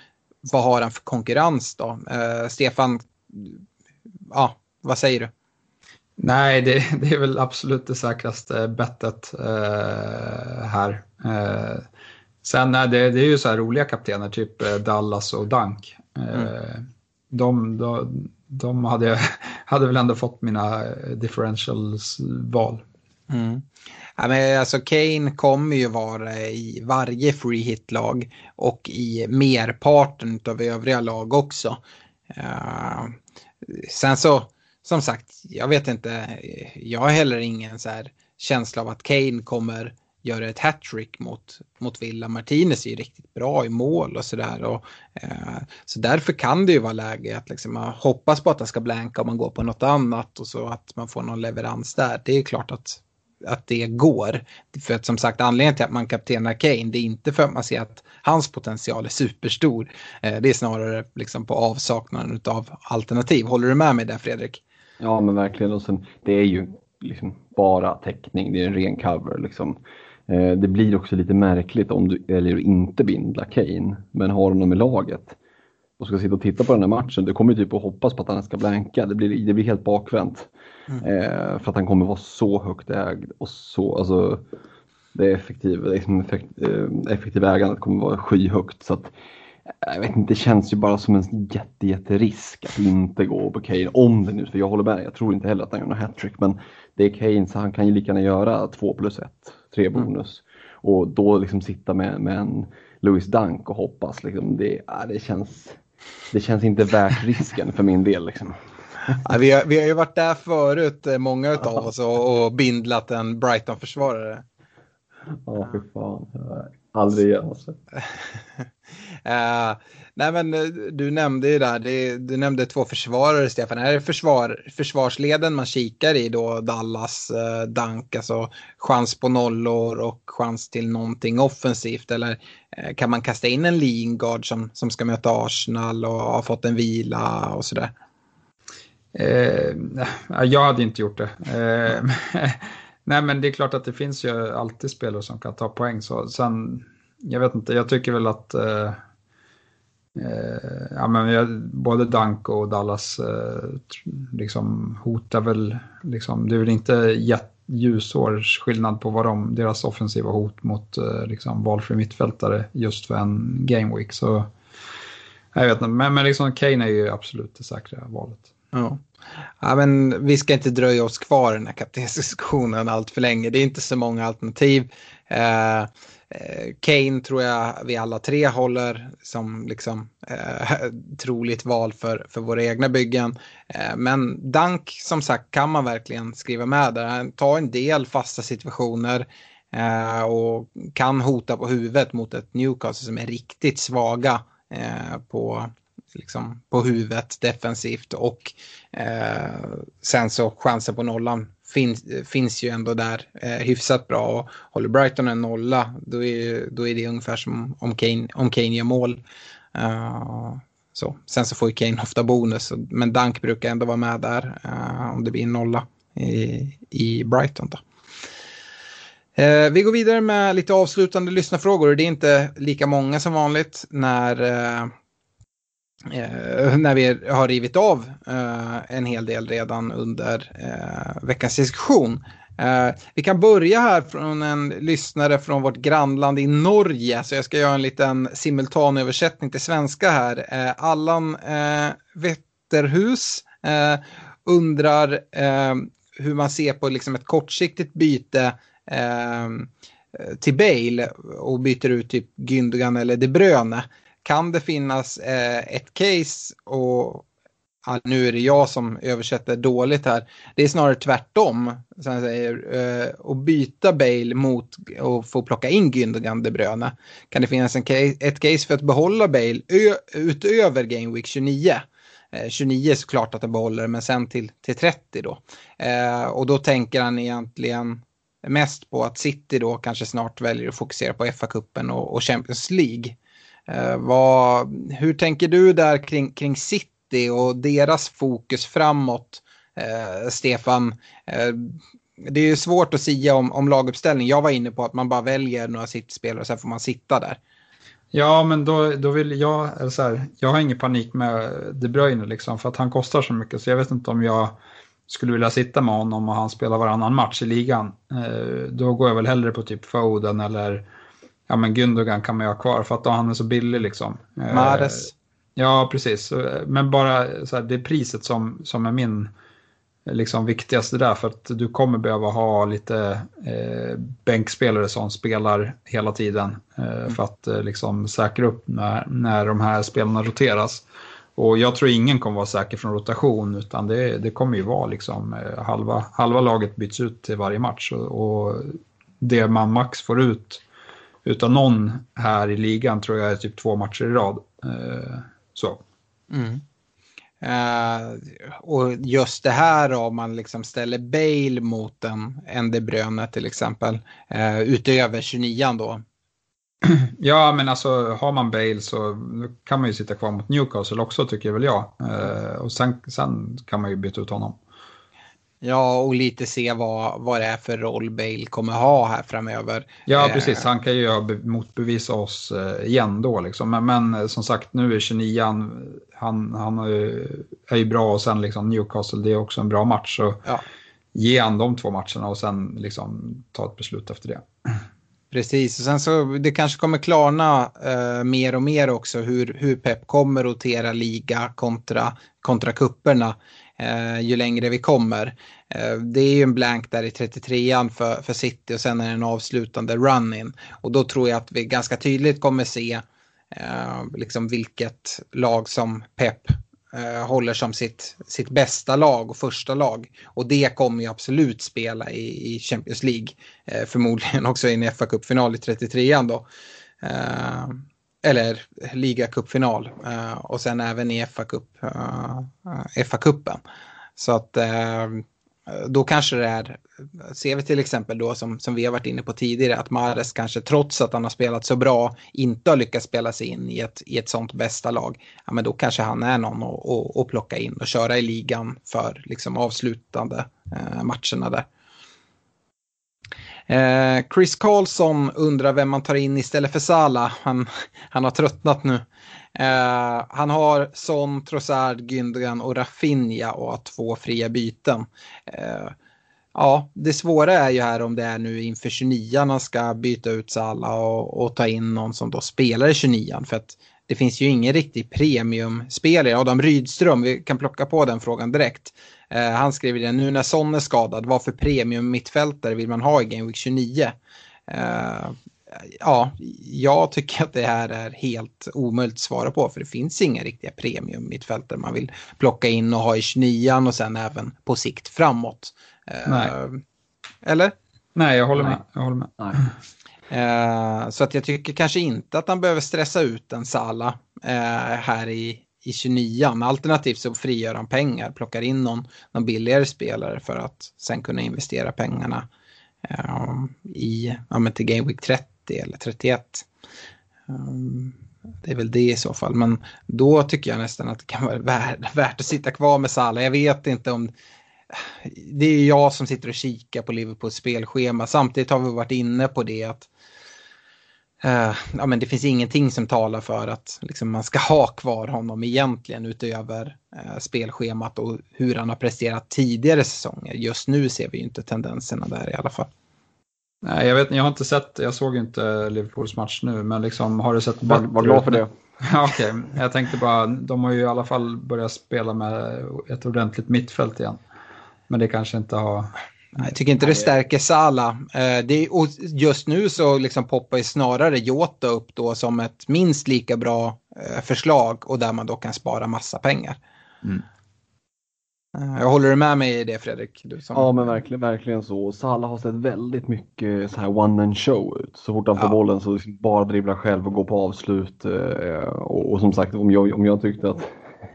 vad har han för konkurrens då? Eh, Stefan, ja, vad säger du? Nej, det, det, är väl absolut det säkraste bettet eh, här. Eh, sen är det, det är ju så här roliga kaptener, typ eh, Dallas och Dunk. Mm. De, de, de hade, hade väl ändå fått mina differentials-val. Mm. Ja, men alltså Kane kommer ju vara i varje free hit-lag och i merparten av övriga lag också. Uh, sen så, som sagt, jag vet inte, jag har heller ingen så här känsla av att Kane kommer göra ett hattrick mot, mot Villa. Martinez är ju riktigt bra i mål och sådär. Eh, så därför kan det ju vara läge att liksom, man hoppas på att han ska blanka om man går på något annat och så att man får någon leverans där. Det är klart att att det går. För att som sagt anledningen till att man kaptenar Kane det är inte för att man ser att hans potential är superstor. Eh, det är snarare liksom på avsaknaden av alternativ. Håller du med mig där Fredrik? Ja men verkligen och sen det är ju liksom bara täckning, det är en ren cover liksom. Eh, det blir också lite märkligt om du väljer att inte bindla Kane men har honom i laget och ska sitta och titta på den här matchen, du kommer typ att hoppas på att han ska blanka. Det blir, det blir helt bakvänt. Mm. Eh, för att han kommer vara så högt ägd och så, alltså det effektiva, liksom effekt, eh, effektiva ägandet kommer vara skyhögt. Så att, jag vet inte, det känns ju bara som en jätte, jätte risk att inte gå på Kane. Om det nu, för jag håller med, jag tror inte heller att han gör något hattrick. Men det är Kane så han kan ju lika gärna göra 2 plus 1, 3 mm. bonus. Mm. Och då liksom sitta med, med en Louis Dunk och hoppas. Liksom, det, ja, det, känns, det känns inte värt risken för min del. Liksom. Ja, vi, har, vi har ju varit där förut, eh, många av oss, och, och bindlat en Brighton-försvarare. Ja, fy fan. Aldrig igen alltså. uh, nej men eh, du nämnde ju där, det, du nämnde två försvarare Stefan. Är det försvar, försvarsleden man kikar i då, Dallas, eh, dank, alltså chans på nollor och chans till någonting offensivt? Eller eh, kan man kasta in en Lingard som, som ska möta Arsenal och har fått en vila och sådär? Eh, jag hade inte gjort det. Eh, nej men det är klart att det finns ju alltid spelare som kan ta poäng. Så, sen, jag vet inte, jag tycker väl att eh, eh, ja, men jag, både Dunk och Dallas eh, liksom hotar väl, liksom, det är väl inte ljusårs skillnad på vad de, deras offensiva hot mot eh, liksom, valfri mittfältare just för en game week. Så jag vet inte, men, men liksom Kane är ju absolut det säkra valet. Ja. ja, men vi ska inte dröja oss kvar i den här kaptensdiskussionen allt för länge. Det är inte så många alternativ. Eh, Eh, Kane tror jag vi alla tre håller som liksom, eh, troligt val för, för våra egna byggen. Eh, men Dunk som sagt kan man verkligen skriva med där. Han tar en del fasta situationer eh, och kan hota på huvudet mot ett Newcastle som är riktigt svaga eh, på liksom på huvudet defensivt och eh, sen så chansen på nollan finns, finns ju ändå där eh, hyfsat bra och håller Brighton en nolla då är, då är det ungefär som om Kane, om Kane gör mål. Uh, så. Sen så får ju Kane ofta bonus men Dank brukar ändå vara med där uh, om det blir en nolla i, i Brighton. Då. Uh, vi går vidare med lite avslutande lyssnarfrågor. Det är inte lika många som vanligt när eh, när vi har rivit av eh, en hel del redan under eh, veckans diskussion. Eh, vi kan börja här från en lyssnare från vårt grannland i Norge, så jag ska göra en liten simultanöversättning till svenska här. Eh, Allan eh, Wetterhus eh, undrar eh, hur man ser på liksom ett kortsiktigt byte eh, till Bale och byter ut typ Gündogan eller De Bruyne kan det finnas eh, ett case och ja, nu är det jag som översätter dåligt här. Det är snarare tvärtom. Som jag säger, eh, att byta Bale mot och få plocka in Gündogan De Bruyne. Kan det finnas en case, ett case för att behålla Bale ö, utöver Game Week 29? Eh, 29 är såklart att han behåller men sen till, till 30 då. Eh, och då tänker han egentligen mest på att City då kanske snart väljer att fokusera på FA-cupen och, och Champions League. Eh, vad, hur tänker du där kring, kring City och deras fokus framåt? Eh, Stefan, eh, det är ju svårt att säga om, om laguppställning. Jag var inne på att man bara väljer några City-spelare och sen får man sitta där. Ja, men då, då vill jag, så här, jag har ingen panik med De Bruyne liksom, för att han kostar så mycket så jag vet inte om jag skulle vilja sitta med honom och han spelar varannan match i ligan. Eh, då går jag väl hellre på typ Foden eller ja men Gündogan kan man ju ha kvar för att han är så billig liksom. Eh, Mares. Ja, precis. Men bara så här, det är priset som, som är min liksom viktigaste där för att du kommer behöva ha lite eh, bänkspelare som spelar hela tiden eh, mm. för att eh, liksom säkra upp när, när de här spelarna roteras. Och jag tror ingen kommer vara säker från rotation utan det, det kommer ju vara liksom eh, halva, halva laget byts ut till varje match och, och det man max får ut utav någon här i ligan tror jag är typ två matcher i rad. Eh, så. Mm. Uh, och just det här om man liksom ställer Bale mot en, en De Bruyne till exempel, uh, utöver 29 då. Ja, men alltså har man Bale så kan man ju sitta kvar mot Newcastle också tycker väl jag. Uh, och sen, sen kan man ju byta ut honom. Ja, och lite se vad, vad det är för roll Bale kommer ha här framöver. Ja, precis. Han kan ju motbevisa oss igen då. Liksom. Men, men som sagt, nu är 29 han, han är ju bra och sen liksom Newcastle, det är också en bra match. Så ja. ge han de två matcherna och sen liksom ta ett beslut efter det. Precis, och sen så det kanske kommer klarna eh, mer och mer också hur, hur Pep kommer rotera liga kontra, kontra kupperna eh, ju längre vi kommer. Eh, det är ju en blank där i 33an för, för City och sen är det en avslutande run-in. Och då tror jag att vi ganska tydligt kommer se eh, liksom vilket lag som Pep eh, håller som sitt, sitt bästa lag och första lag. Och det kommer ju absolut spela i, i Champions League. Eh, förmodligen också i en fa Cup-final i 33an då. Eh, eller ligacupfinal eh, och sen även i FA-cup, uh, eh, FA-cupen. Så att eh, då kanske det är, ser vi till exempel då som, som vi har varit inne på tidigare, att Mares kanske trots att han har spelat så bra inte har lyckats spela sig in i ett, i ett sånt bästa lag. Ja, men då kanske han är någon att, att, plocka in och köra i ligan för liksom avslutande eh, matcherna där. Eh, Chris Carlson undrar vem man tar in istället för Sala. Han, han har tröttnat nu. Eh, han har Son, Trossard, Gündogan och Rafinha och har två fria byten. Eh, ja, det svåra är ju här om det är nu inför 29 man ska byta ut Sala och, och, ta in någon som då spelar i 29 för att det finns ju ingen riktig premiumspelare. Adam Rydström, vi kan plocka på den frågan direkt. Eh, han skriver det, nu när Son är skadad, vad för premium mittfältare vill man ha i Game Week 29? Eh, ja, jag tycker att det här är helt omöjligt att svara på för det finns inga riktiga premium mittfältare man vill plocka in och ha i 29 och sen även på sikt framåt. Eh, Nej. Eller? Nej, jag håller med. Jag håller med. Uh, så att jag tycker kanske inte att han behöver stressa ut en Sala uh, här i, i 29 Alternativt så frigör han pengar, plockar in någon, någon billigare spelare för att sen kunna investera pengarna uh, i, ja, men till Game Week 30 eller 31. Um, ehm, det är väl det i så fall, men då tycker jag nästan att det kan vara värt, värt att sitta kvar med Salah. Jag vet inte om det är jag som sitter och kikar på Liverpools spelschema. Samtidigt har vi varit inne på det att uh, ja, men det finns ingenting som talar för att liksom, man ska ha kvar honom egentligen utöver uh, spelschemat och hur han har presterat tidigare säsonger. Just nu ser vi inte tendenserna där i alla fall. Nej, jag, vet, jag har inte sett, jag såg inte Liverpools match nu, men liksom, har du sett Var, var glad för det. Ja, Okej, okay. jag tänkte bara, de har ju i alla fall börjat spela med ett ordentligt mittfält igen. Men det kanske inte har... Jag tycker inte det stärker Sala. Eh, det, och just nu så liksom poppar ju snarare Jota upp då som ett minst lika bra eh, förslag och där man då kan spara massa pengar. Mm. Eh, jag håller du med mig i det Fredrik? Du som... Ja men verkligen, verkligen så. Salah har sett väldigt mycket så här one man show ut. Så fort han får ja. bollen så liksom bara dribblar själv och går på avslut. Och, och som sagt om jag, om jag tyckte att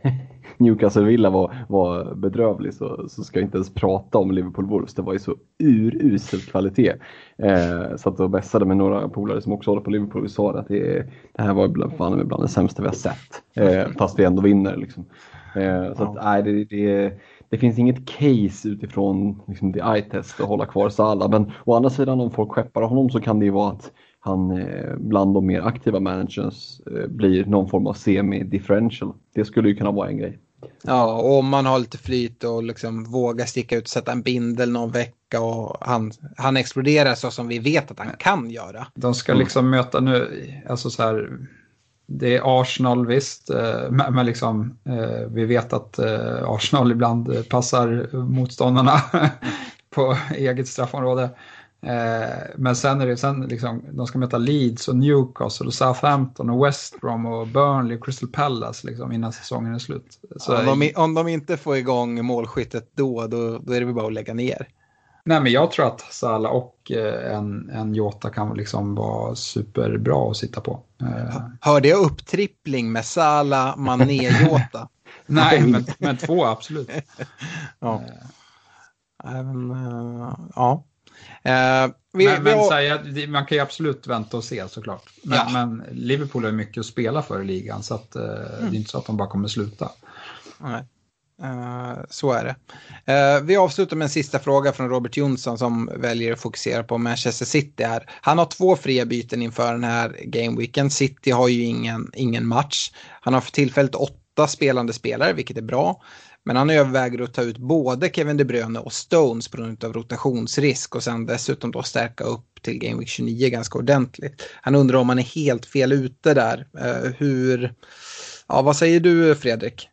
Newcastle Villa var, var bedrövlig så, så ska jag inte ens prata om Liverpool Wolves. Det var ju så urusel kvalitet. Eh, satt och vässade med några polare som också håller på Liverpool och sa att det, det här var bland, fan, bland det sämsta vi har sett. Eh, fast vi ändå vinner. Liksom. Eh, så att, nej, det, det, det finns inget case utifrån liksom, the eye test att hålla kvar Salah. Men å andra sidan om folk skeppar honom så kan det ju vara att han eh, bland de mer aktiva managers eh, blir någon form av semi-differential. Det skulle ju kunna vara en grej. Ja, och om man har lite flyt och liksom vågar sticka ut och sätta en bindel någon vecka och han, han exploderar så som vi vet att han kan göra. De ska liksom möta nu, alltså så här, det är Arsenal visst, eh, men liksom, vi vet att Arsenal ibland passar motståndarna på eget straffområde. Eh, men sen är det sen liksom, de ska möta Leeds och Newcastle och Southampton och West Brom och Burnley och Crystal Palace liksom, innan säsongen är slut. Så, om, de, om de inte får igång målskyttet då, då, då är det väl bara att lägga ner. Nej, men jag tror att Salah och eh, en, en Jota kan liksom vara superbra att sitta på. Eh. Hörde jag upptrippling med Salah, Mané, Jota? Nej, men, men två absolut. ja. Även, ja. Eh, vi, men, men har... man kan ju absolut vänta och se såklart. Men, ja. men Liverpool har mycket att spela för i ligan så att, eh, mm. det är inte så att de bara kommer sluta. Nej. Uh, så är det. Uh, vi avslutar med en sista fråga från Robert Jonsson som väljer att fokusera på Manchester City här. Han har två fria byten inför den här gameweeken. City har ju ingen, ingen match. Han har för tillfället åtta spelande spelare, vilket är bra. Men han överväger att ta ut både Kevin De Bruyne och Stones på grund av rotationsrisk och sen dessutom då stärka upp till Game Week 29 ganska ordentligt. Han undrar om han är helt fel ute där. Eh, hur, ja vad säger du Fredrik?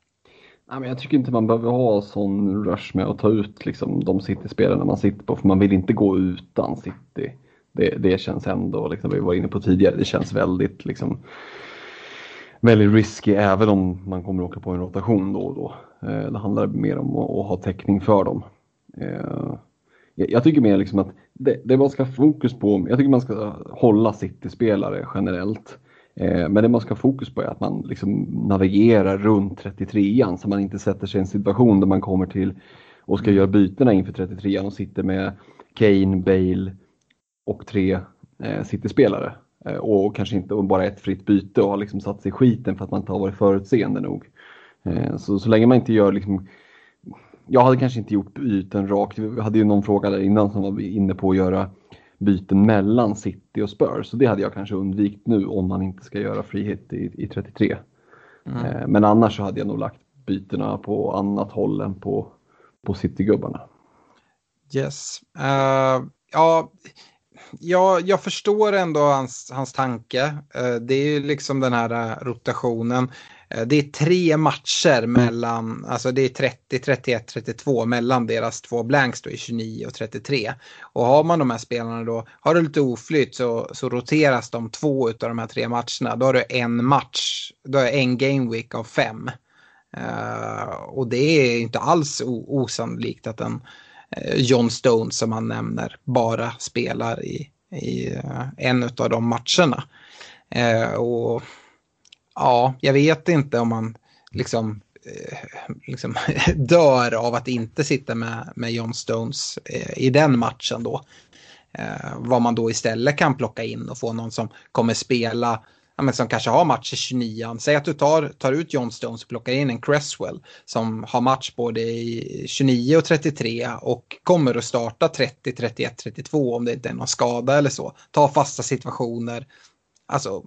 Nej, men jag tycker inte man behöver ha sån rush med att ta ut liksom, de City-spelarna man sitter på för man vill inte gå utan City. Det, det känns ändå, liksom, vi var inne på tidigare, det känns väldigt liksom, väldigt risky även om man kommer åka på en rotation då och då. Eh, det handlar mer om att ha täckning för dem. Eh, jag tycker mer liksom att det, det man ska ha fokus på, jag tycker man ska hålla City-spelare generellt. Eh, men det man ska ha fokus på är att man liksom navigerar runt 33an så man inte sätter sig i en situation där man kommer till och ska göra bytena inför 33an och sitter med Kane, Bale och tre eh, City-spelare. Och kanske inte bara ett fritt byte och har liksom satt sig i skiten för att man inte har varit förutseende nog. Eh, så, så länge man inte gör liksom jag hade kanske inte gjort byten rakt. Vi hade ju någon fråga där innan som var inne på att göra byten mellan City och Spurs. Så det hade jag kanske undvikit nu om man inte ska göra frihet i, i 33. Mm. Eh, men annars så hade jag nog lagt bytena på annat håll än på, på City-gubbarna. Yes. Uh, ja, ja, jag förstår ändå hans, hans tanke. Eh, det är ju liksom den här eh, rotationen. Eh, det är tre matcher mellan, alltså det är 30, 31, 32 mellan deras två blanks då i 29 och 33. Och har man de här spelarna då, har du lite oflyt så, så roteras de två av de här tre matcherna. Då har du en match, då är en game week av fem. Uh, och det är inte alls osannolikt att en uh, Eh, John Stone som han nämner bara spelar i, i eh, en av de matcherna. Eh, och ja, jag vet inte om man liksom, eh, liksom dör av att inte sitta med, med John Stones eh, i den matchen då. Eh, vad man då istället kan plocka in och få någon som kommer spela ja, men som kanske har match i 29 Säg att du tar, tar ut John Stones och plockar in en Cresswell som har match både i 29 och 33 och kommer att starta 30, 31, 32 om det inte är någon skada eller så. Ta fasta situationer. Alltså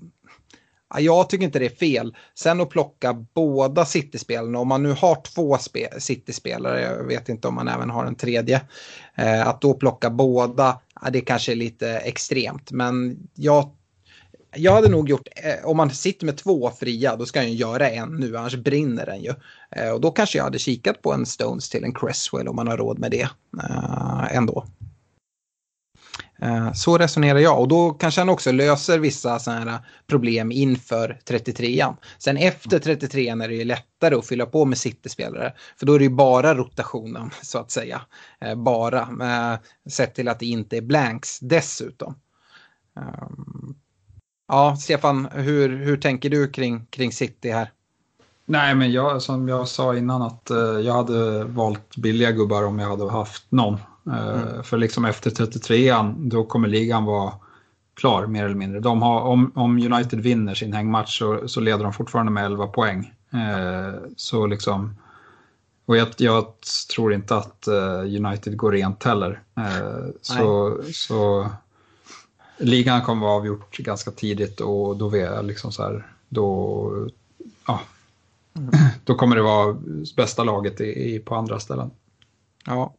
jag tycker inte det är fel. Sen att plocka båda City-spelarna, om man nu har två City-spelare, jag vet inte om man även har en tredje, eh, att då plocka båda, det kanske är lite extremt. Men jag, jag hade nog gjort, eh, om man sitter med två fria, då ska jag göra en nu, annars brinner den ju. Eh, och då kanske jag hade kikat på en Stones till en Cresswell om man har råd med det eh, ändå. Eh, så resonerar jag och då kanske han också löser vissa sådana här problem inför 33an. Sen efter 33an är det ju lättare att fylla på med City-spelare. För då är det ju bara rotationen så att säga. Eh, bara. Sett till att det inte är blanks dessutom. Ehm, Ja, Stefan, hur, hur tänker du kring, kring City här? Nej, men jag, som jag sa innan att uh, jag hade valt billiga gubbar om jag hade haft någon. Uh, mm. För liksom efter 33an, då kommer ligan vara klar mer eller mindre. De har, om, om United vinner sin hängmatch så, så leder de fortfarande med 11 poäng. Uh, så liksom, och jag, jag, tror inte att United går rent heller. så, så ligan kommer vara avgjort ganska tidigt och då, är liksom så här, då, ja, mm. då kommer det vara bästa laget i, i på andra ställen. Ja.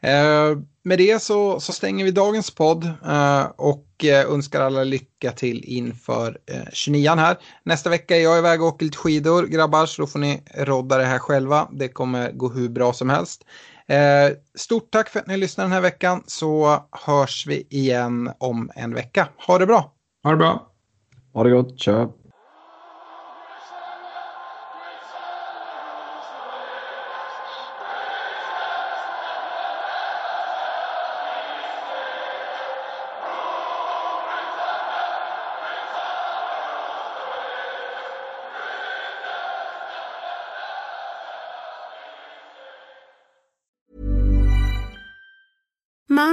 Eh, med det så, så, stänger vi dagens podd eh, och eh, önskar alla lycka till inför eh, 29 här. Nästa vecka är jag iväg och åker lite skidor, grabbar, så då får ni rodda det här själva. Det kommer gå hur bra som helst. Eh, stort tack för att ni lyssnade den här veckan så hörs vi igen om en vecka. Ha det bra! Ha det bra! Ha det gott, tja!